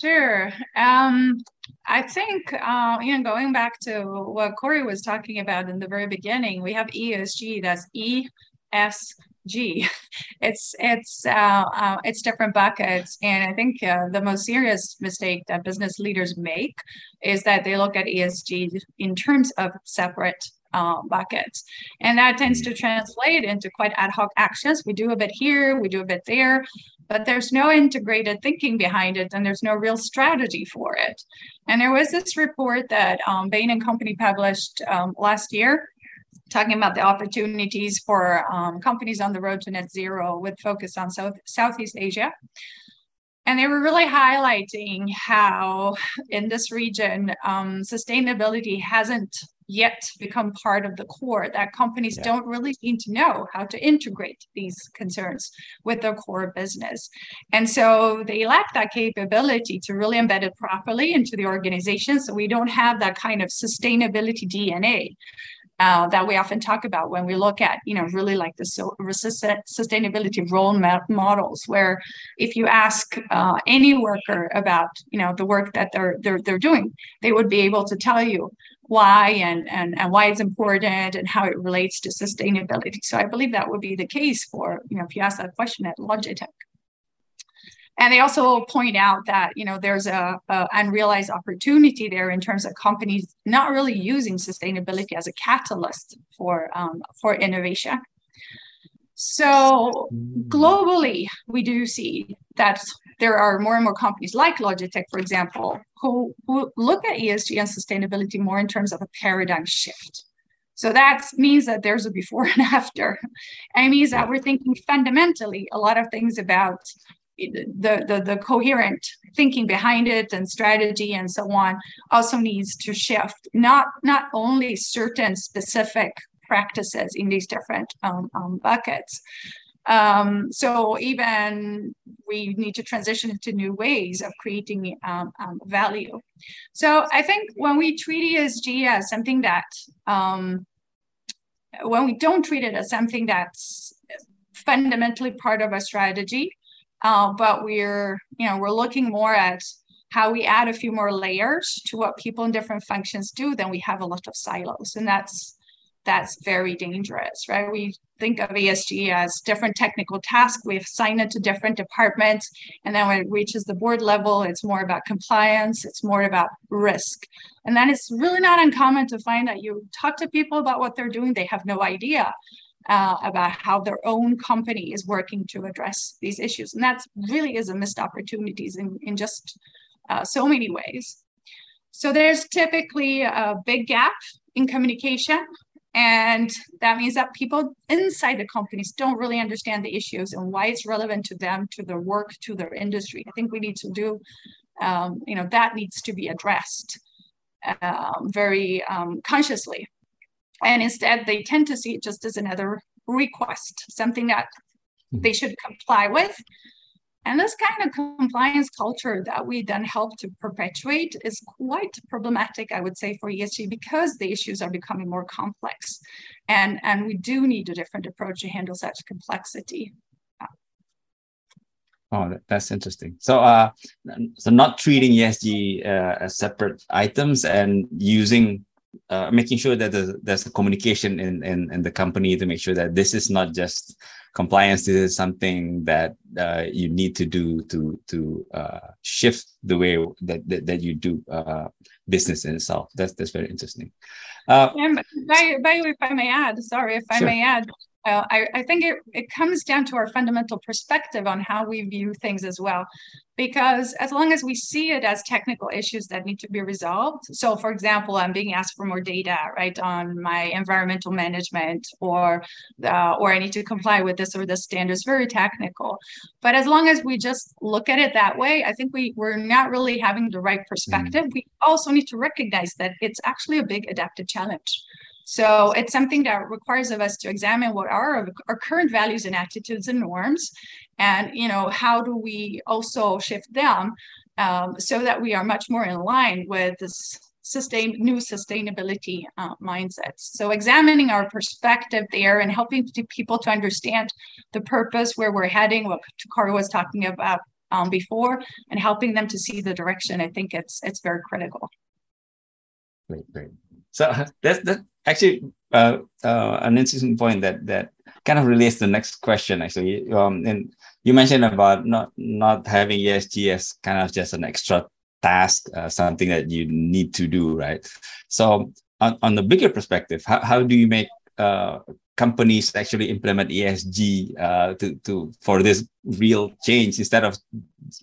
Sure. Um, I think, uh, you know, going back to what Corey was talking about in the very beginning, we have ESG, that's E S G. It's it's uh, uh, it's different buckets, and I think uh, the most serious mistake that business leaders make is that they look at ESG in terms of separate uh, buckets. And that tends to translate into quite ad hoc actions. We do a bit here, we do a bit there, but there's no integrated thinking behind it and there's no real strategy for it. And there was this report that um, Bain and Company published um, last year talking about the opportunities for um, companies on the road to net zero with focus on South, Southeast Asia. And they were really highlighting how in this region, um, sustainability hasn't yet become part of the core that companies yeah. don't really seem to know how to integrate these concerns with their core business and so they lack that capability to really embed it properly into the organization so we don't have that kind of sustainability dna uh, that we often talk about when we look at, you know, really like the sustainability role models, where if you ask uh, any worker about, you know, the work that they're they're they're doing, they would be able to tell you why and, and, and why it's important and how it relates to sustainability. So I believe that would be the case for, you know, if you ask that question at Logitech. And they also point out that, you know, there's a, a unrealized opportunity there in terms of companies not really using sustainability as a catalyst for, um, for innovation. So globally, we do see that there are more and more companies like Logitech, for example, who, who look at ESG and sustainability more in terms of a paradigm shift. So that means that there's a before and after. And it means that we're thinking fundamentally a lot of things about the, the, the coherent thinking behind it and strategy and so on also needs to shift not not only certain specific practices in these different um, um, buckets um, so even we need to transition into new ways of creating um, um, value. So I think when we treat ESG as something that, um, when we don't treat it as something that's fundamentally part of a strategy, uh, but we're, you know, we're looking more at how we add a few more layers to what people in different functions do, then we have a lot of silos. And that's that's very dangerous, right? We think of ESG as different technical tasks. We assign it to different departments. And then when it reaches the board level, it's more about compliance, it's more about risk. And then it's really not uncommon to find that you talk to people about what they're doing, they have no idea. Uh, about how their own company is working to address these issues. And that really is a missed opportunities in, in just uh, so many ways. So there's typically a big gap in communication and that means that people inside the companies don't really understand the issues and why it's relevant to them, to their work, to their industry. I think we need to do, um, you know, that needs to be addressed um, very um, consciously. And instead, they tend to see it just as another request, something that hmm. they should comply with and this kind of compliance culture that we then help to perpetuate is quite problematic, I would say, for ESG because the issues are becoming more complex. And, and we do need a different approach to handle such complexity. Oh, that's interesting. So, uh, so not treating ESG uh, as separate items and using, uh, making sure that there's, there's a communication in, in in the company to make sure that this is not just compliance this is something that uh, you need to do to to uh, shift the way that that, that you do uh, business in itself. That's that's very interesting. Uh, by, by if I may add, sorry, if I sure. may add, uh, I, I think it, it comes down to our fundamental perspective on how we view things as well. Because as long as we see it as technical issues that need to be resolved, so for example, I'm being asked for more data, right, on my environmental management, or uh, or I need to comply with this or this standards, very technical. But as long as we just look at it that way, I think we we're not really having the right perspective. Mm. We also need to recognize that it's actually a big adaptive challenge So it's something that requires of us to examine what are our current values and attitudes and norms, and you know how do we also shift them um, so that we are much more in line with this sustain new sustainability uh, mindsets. So examining our perspective there and helping to people to understand the purpose where we're heading, what Takara was talking about um, before, and helping them to see the direction. I think it's it's very critical. Great, great. So that's that actually uh, uh, an interesting point that that kind of relates to the next question actually. Um, and you mentioned about not not having ESG as kind of just an extra task, uh, something that you need to do, right? So on, on the bigger perspective, how, how do you make uh, companies actually implement ESG uh, to, to for this real change instead of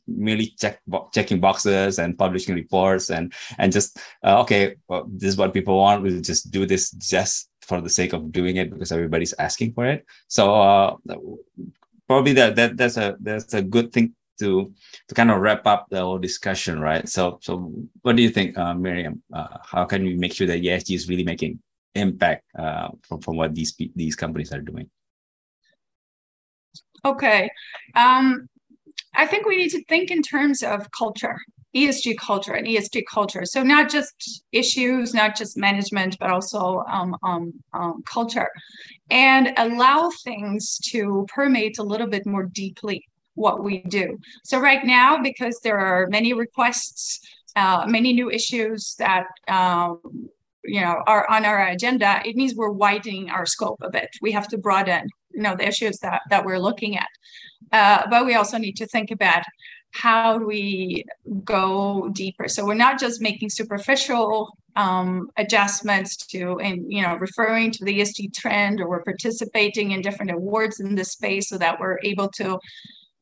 merely check checking boxes and publishing reports and and just uh, okay well, this is what people want we'll just do this just for the sake of doing it because everybody's asking for it. So uh, probably that that that's a that's a good thing to to kind of wrap up the whole discussion right? So so what do you think uh, miriam? Uh, how can we make sure that esg is really making impact uh, from, from what these these companies are doing. Okay. Um, i think we need to think in terms of culture esg culture and esg culture. So not just issues not just management but also um, um, um, culture. And allow things to permeate a little bit more deeply what we do. So right now because there are many requests uh, many new issues that um, you know are on our agenda it means we're widening our scope a bit. We have to broaden you know the issues that that we're looking at. Uh, but we also need to think about how do we go deeper. So we're not just making superficial um, adjustments to and you know referring to the ESG trend or we're participating in different awards in this space so that we're able to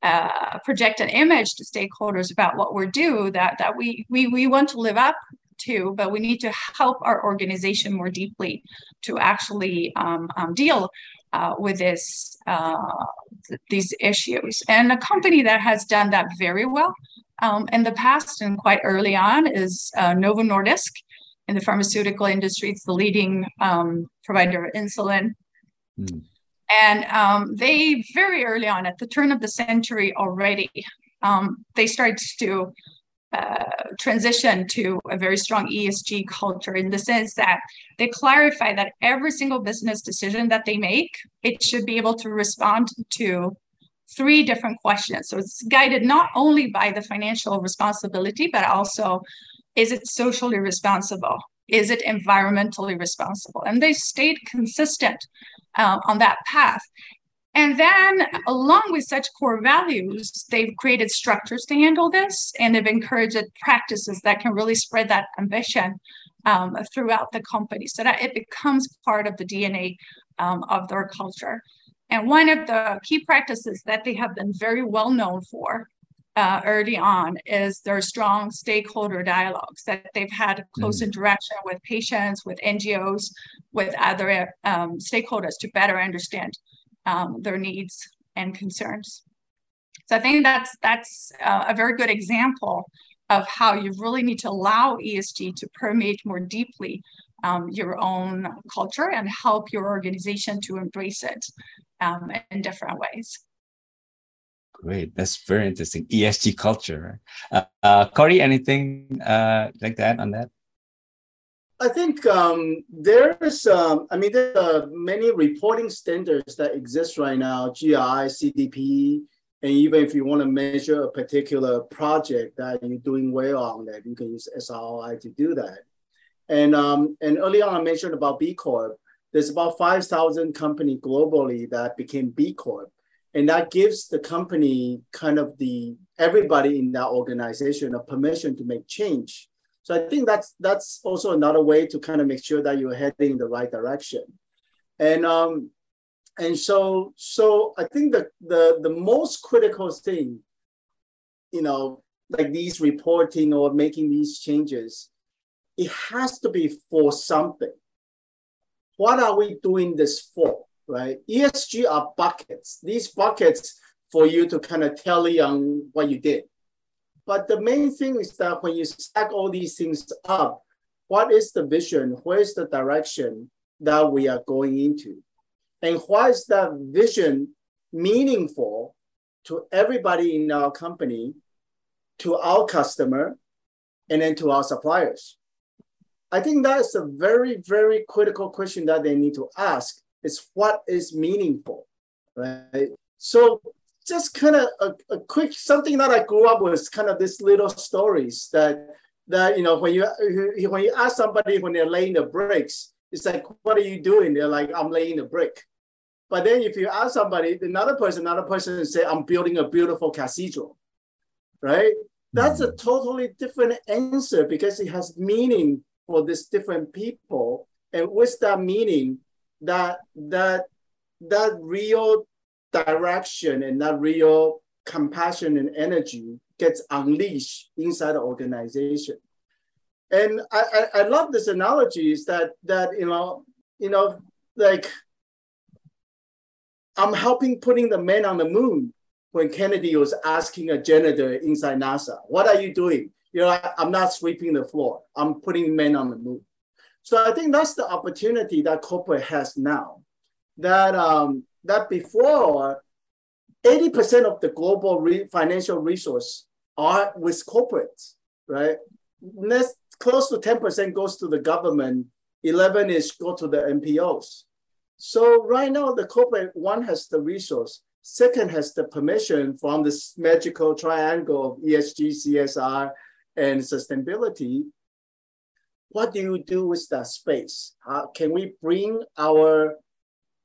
uh, project an image to stakeholders about what we're do that that we we we want to live up too, but we need to help our organization more deeply to actually um, um, deal uh, with this uh, th- these issues. And a company that has done that very well um, in the past and quite early on is uh, Novo Nordisk in the pharmaceutical industry. It's the leading um, provider of insulin. Mm. And um, they very early on, at the turn of the century already, um, they started to uh, transition to a very strong ESG culture in the sense that they clarify that every single business decision that they make, it should be able to respond to three different questions. So it's guided not only by the financial responsibility, but also is it socially responsible? Is it environmentally responsible? And they stayed consistent uh, on that path. And then, along with such core values, they've created structures to handle this and they've encouraged practices that can really spread that ambition um, throughout the company so that it becomes part of the DNA um, of their culture. And one of the key practices that they have been very well known for uh, early on is their strong stakeholder dialogues that they've had close mm. interaction with patients, with NGOs, with other um, stakeholders to better understand um, their needs and concerns. So I think that's that's uh, a very good example of how you really need to allow ESG to permeate more deeply um, your own culture and help your organization to embrace it um, in different ways. Great, that's very interesting. ESG culture. Uh, uh, Corey, anything uh, like that on that? I think um, there's, um, I mean, there are many reporting standards that exist right now, GRI, CDP, and even if you want to measure a particular project that you're doing well on that, you can use SRI to do that. And, um, and early on, I mentioned about B Corp. There's about 5,000 company globally that became B Corp. And that gives the company kind of the, everybody in that organization a permission to make change so I think that's that's also another way to kind of make sure that you're heading in the right direction. And um, and so so I think that the the most critical thing, you know, like these reporting or making these changes, it has to be for something. What are we doing this for? Right? ESG are buckets. These buckets for you to kind of tally on what you did. But the main thing is that when you stack all these things up, what is the vision? Where's the direction? that we are going into? And why is that vision meaningful to everybody in our company, to our customer, and then to our suppliers? I think that's a very, very critical question that they need to ask is what is meaningful, right? So just kind of a, a quick something that I grew up with, kind of this little stories that that you know when you when you ask somebody when they're laying the bricks, it's like, what are you doing? They're like, I'm laying the brick. But then if you ask somebody, another person, another person say, I'm building a beautiful cathedral, right? That's a mm-hmm. totally different answer because it has meaning for these different people. And with that meaning, that that that real direction and that real compassion and energy gets unleashed inside the organization. And I, I, I love this analogy is that that you know, you know, like I'm helping putting the man on the moon when Kennedy was asking a janitor inside NASA, what are you doing? You know, like, I'm not sweeping the floor. I'm putting men on the moon. So I think that's the opportunity that corporate has now. That um, that before 80% of the global re- financial resource are with corporates, right? Next, close to 10% goes to the government, 11 is go to the NPOs. So right now, the corporate one has the resource, second has the permission from this magical triangle of ESG, CSR, and sustainability. What do you do with that space? Can we bring our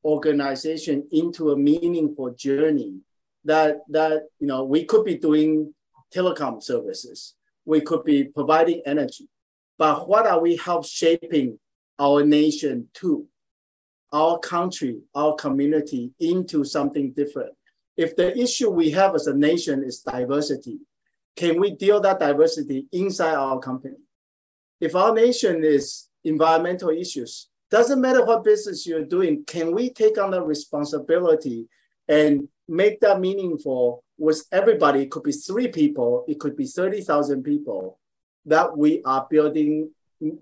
organization into a meaningful journey that that you know we could be doing telecom services, we could be providing energy, but what are we help shaping our nation to? our country, our community into something different. If the issue we have as a nation is diversity, can we deal that diversity inside our company? If our nation is environmental issues, doesn't matter what business you're doing, can we take on the responsibility and make that meaningful with everybody? It could be three people, it could be 30,000 people that we are building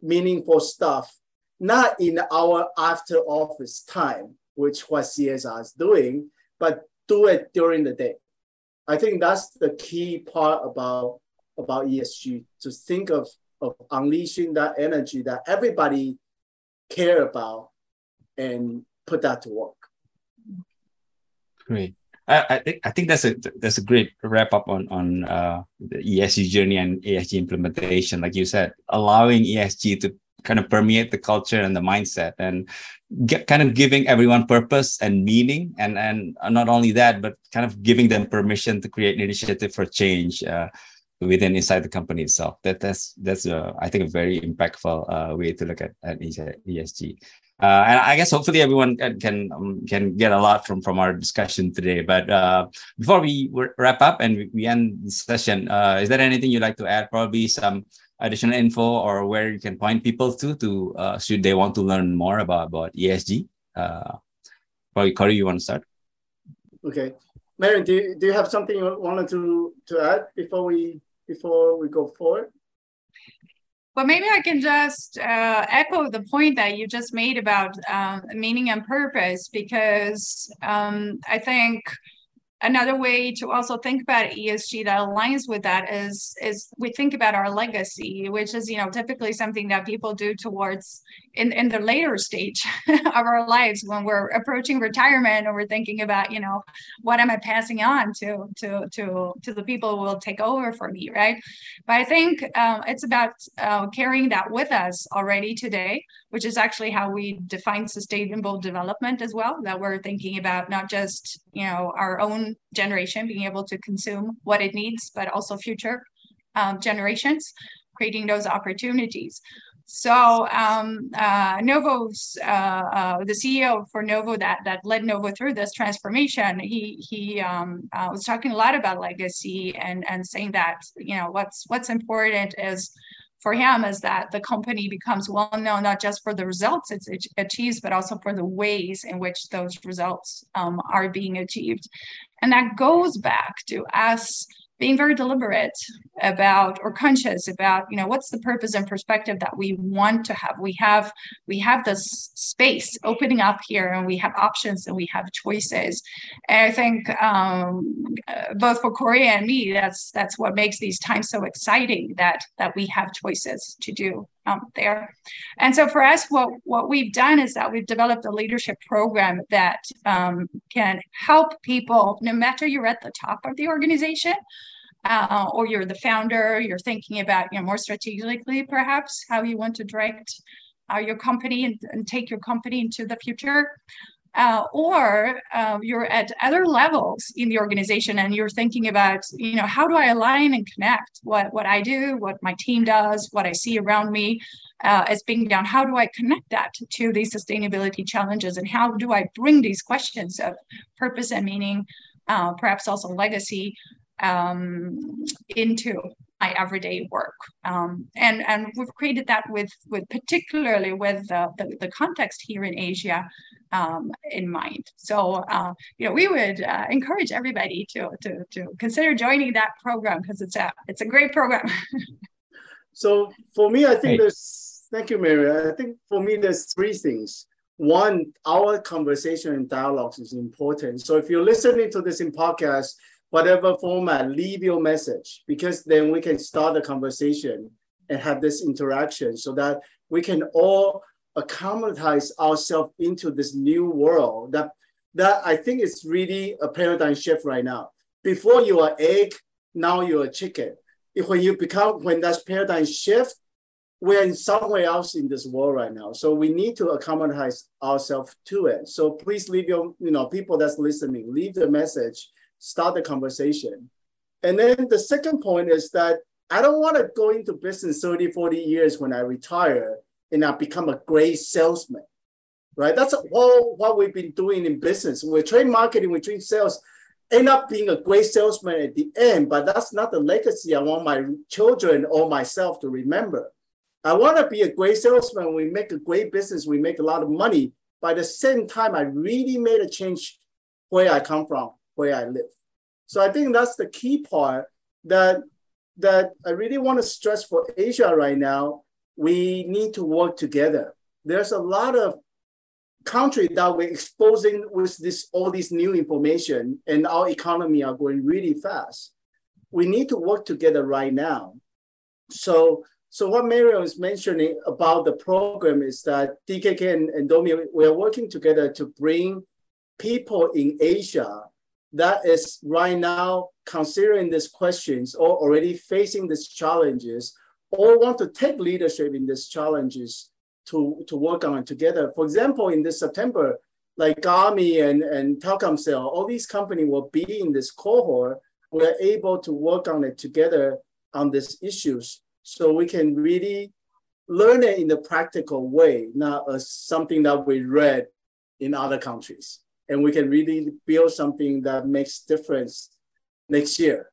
meaningful stuff not in our after office time, which what CSR is doing, but do it during the day. I think that's the key part about, about ESG, to think of, of unleashing that energy that everybody care about and put that to work. Great. I, I think I think that's a that's a great wrap up on on uh, the ESG journey and ESG implementation. Like you said, allowing ESG to kind of permeate the culture and the mindset and get kind of giving everyone purpose and meaning and and not only that but kind of giving them permission to create an initiative for change uh, within inside the company itself that that's that's a, I think a very impactful uh, way to look at, at ESG uh, and I guess hopefully everyone can can, um, can get a lot from from our discussion today. But uh, before we wrap up and we end the session, uh, is there anything you'd like to add? Probably some additional info or where you can point people to to uh, should they want to learn more about about ESG? Uh, probably Corey, you want to start? Okay, Miriam, do you, do you have something you wanted to to add before we before we go forward? Well, maybe I can just uh, echo the point that you just made about um, meaning and purpose, because um, I think another way to also think about ESG that aligns with that is is we think about our legacy, which is you know typically something that people do towards in in the later stage of our lives when we're approaching retirement or we're thinking about you know what am I passing on to to to to the people who will take over for me, right? But I think um, it's about uh, carrying that with us already today, which is actually how we define sustainable development as well. That we're thinking about not just you know our own generation being able to consume what it needs, but also future um, generations, creating those opportunities. So um, uh, Novo's uh, uh, the CEO for Novo that that led Novo through this transformation. He he um, uh, was talking a lot about legacy and and saying that you know what's what's important is for him is that the company becomes well known not just for the results it achieves, but also for the ways in which those results um, are being achieved. And that goes back to us being very deliberate about or conscious about you know what's the purpose and perspective that we want to have. We have we have this space opening up here and we have options and we have choices. And i think um, uh, both for Corey and me that's that's what makes these times so exciting that that we have choices to do um, there. And so for us, what, what we've done is that we've developed a leadership program that um, can help people, no matter you're at the top of the organization, uh, or you're the founder, you're thinking about, you know, more strategically, perhaps, how you want to direct uh, your company and, and take your company into the future uh, or uh, you're at other levels in the organization and you're thinking about you know how do i align and connect what what i do what my team does what i see around me uh, as being down? How do i connect that to these sustainability challenges? And how do i bring these questions of purpose and meaning uh, perhaps also legacy um, into my everyday work. Um, and, and we've created that with, with particularly with the, the, the context here in Asia um, in mind. So, uh, you know, we would uh, encourage everybody to, to, to consider joining that program because it's a, it's a great program. so for me, I think hey. there's, thank you, Mary. I think for me, there's three things. One, our conversation and dialogues is important. So if you're listening to this in podcast, whatever format, leave your message because then we can start the conversation and have this interaction so that we can all acclimatize ourselves into this new world that that I think is really a paradigm shift right now. Before you are egg, now you're a chicken. If when you become when that paradigm shift, we're in somewhere else in this world right now. So we need to acclimatize ourselves to it. So please leave your, you know, people that's listening, leave the message start the conversation. And then the second point is that I don't want to go into business 30, 40 years when I retire and I become a great salesman, right? That's all what we've been doing in business. We're trade marketing, we train sales, end up being a great salesman at the end, but that's not the legacy I want my children or myself to remember. I want to be a great salesman. We make a great business. We make a lot of money. By the same time, I really made a change where I come from where I live. So I think that's the key part that that I really want to stress for Asia right now. We need to work together. There's a lot of country that we're exposing with this all this new information, and our economy are going really fast. We need to work together right now. So so what Miriam is mentioning about the program is that DKK and, and Domi, we are working together to bring people in Asia that is right now considering these questions or already facing these challenges or want to take leadership in these challenges to, to work on together. For example, in this September, like Garmin and, and Telkomsel, all these companies will be in this cohort. We're able to work on it together on these issues. So we can really learn it in the practical way, not as something that we read in other countries and we can really build something that makes difference next year,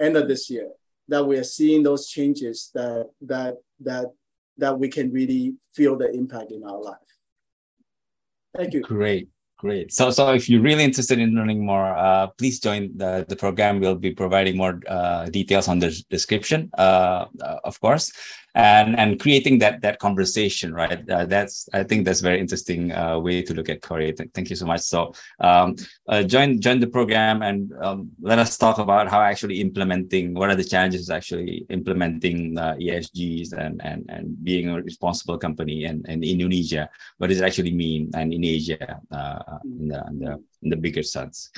end of this year, that we are seeing those changes that that that that we can really feel the impact in our life. Thank you. Great. Great. So, so if you're really interested in learning more, uh, please join the, the program. We'll be providing more uh, details on the description, uh, uh of course and and creating that that conversation right uh, that's i think that's very interesting uh, way to look at korea Th- thank you so much so um, uh, join join the program and um, let us talk about how actually implementing what are the challenges actually implementing uh, esgs and and and being a responsible company in, in indonesia what does it actually mean and in asia uh, in the, in, the, in the bigger sense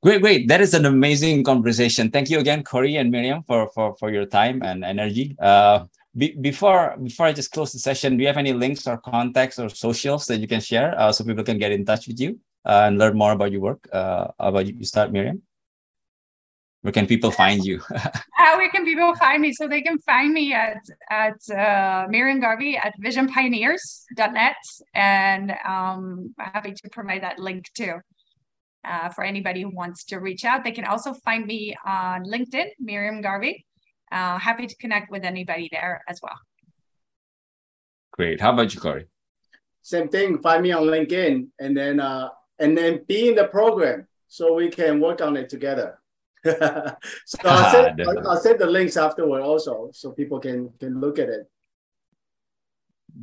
Great, great. That is an amazing conversation. Thank you again, Corey and Miriam, for for for your time and energy. Uh, be, before before I just close the session, do you have any links or contacts or socials that you can share uh, so people can get in touch with you uh, and learn more about your work? Uh, about you start, Miriam. Where can people find you? How where can people find me? So they can find me at at uh, Miriam Garvi at visionpioneers.net, and um, I'm happy to provide that link too. Uh, for anybody who wants to reach out, they can also find me on LinkedIn, Miriam Garvi, uh, happy to connect with anybody there as well. Great. How about you, Corey? Same thing. Find me on LinkedIn, and then uh, and then be in the program so we can work on it together. so I'll send, I'll, I'll send the links afterward also so people can can look at it.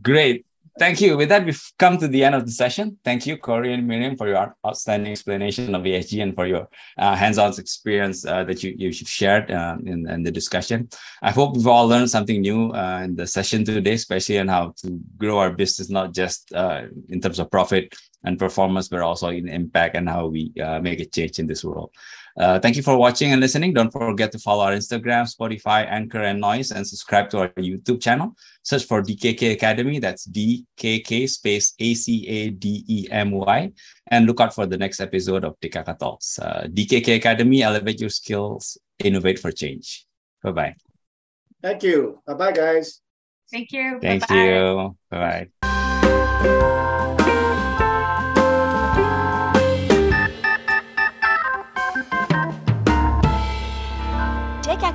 Great. Thank you. With that, we've come to the end of the session. Thank you, Corey and Miriam, for your outstanding explanation of ESG and for your uh, hands-on experience uh, that you, you shared uh, in, in, the discussion. I hope we've all learned something new uh, in the session today, especially on how to grow our business, not just uh, in terms of profit and performance, but also in impact and how we uh, make a change in this world. Uh, thank you for watching and listening. Don't forget to follow our Instagram, Spotify, Anchor, and Noice, and subscribe to our YouTube channel. Search for DKK Academy. That's DKK space A C A D E M Y. And look out for the next episode of DKK Talks. Uh, DKK Academy, elevate your skills, innovate for change. Bye bye. Thank you. Bye bye, guys. Thank you. Thank Bye-bye. you. Bye bye.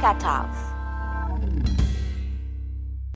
Talks.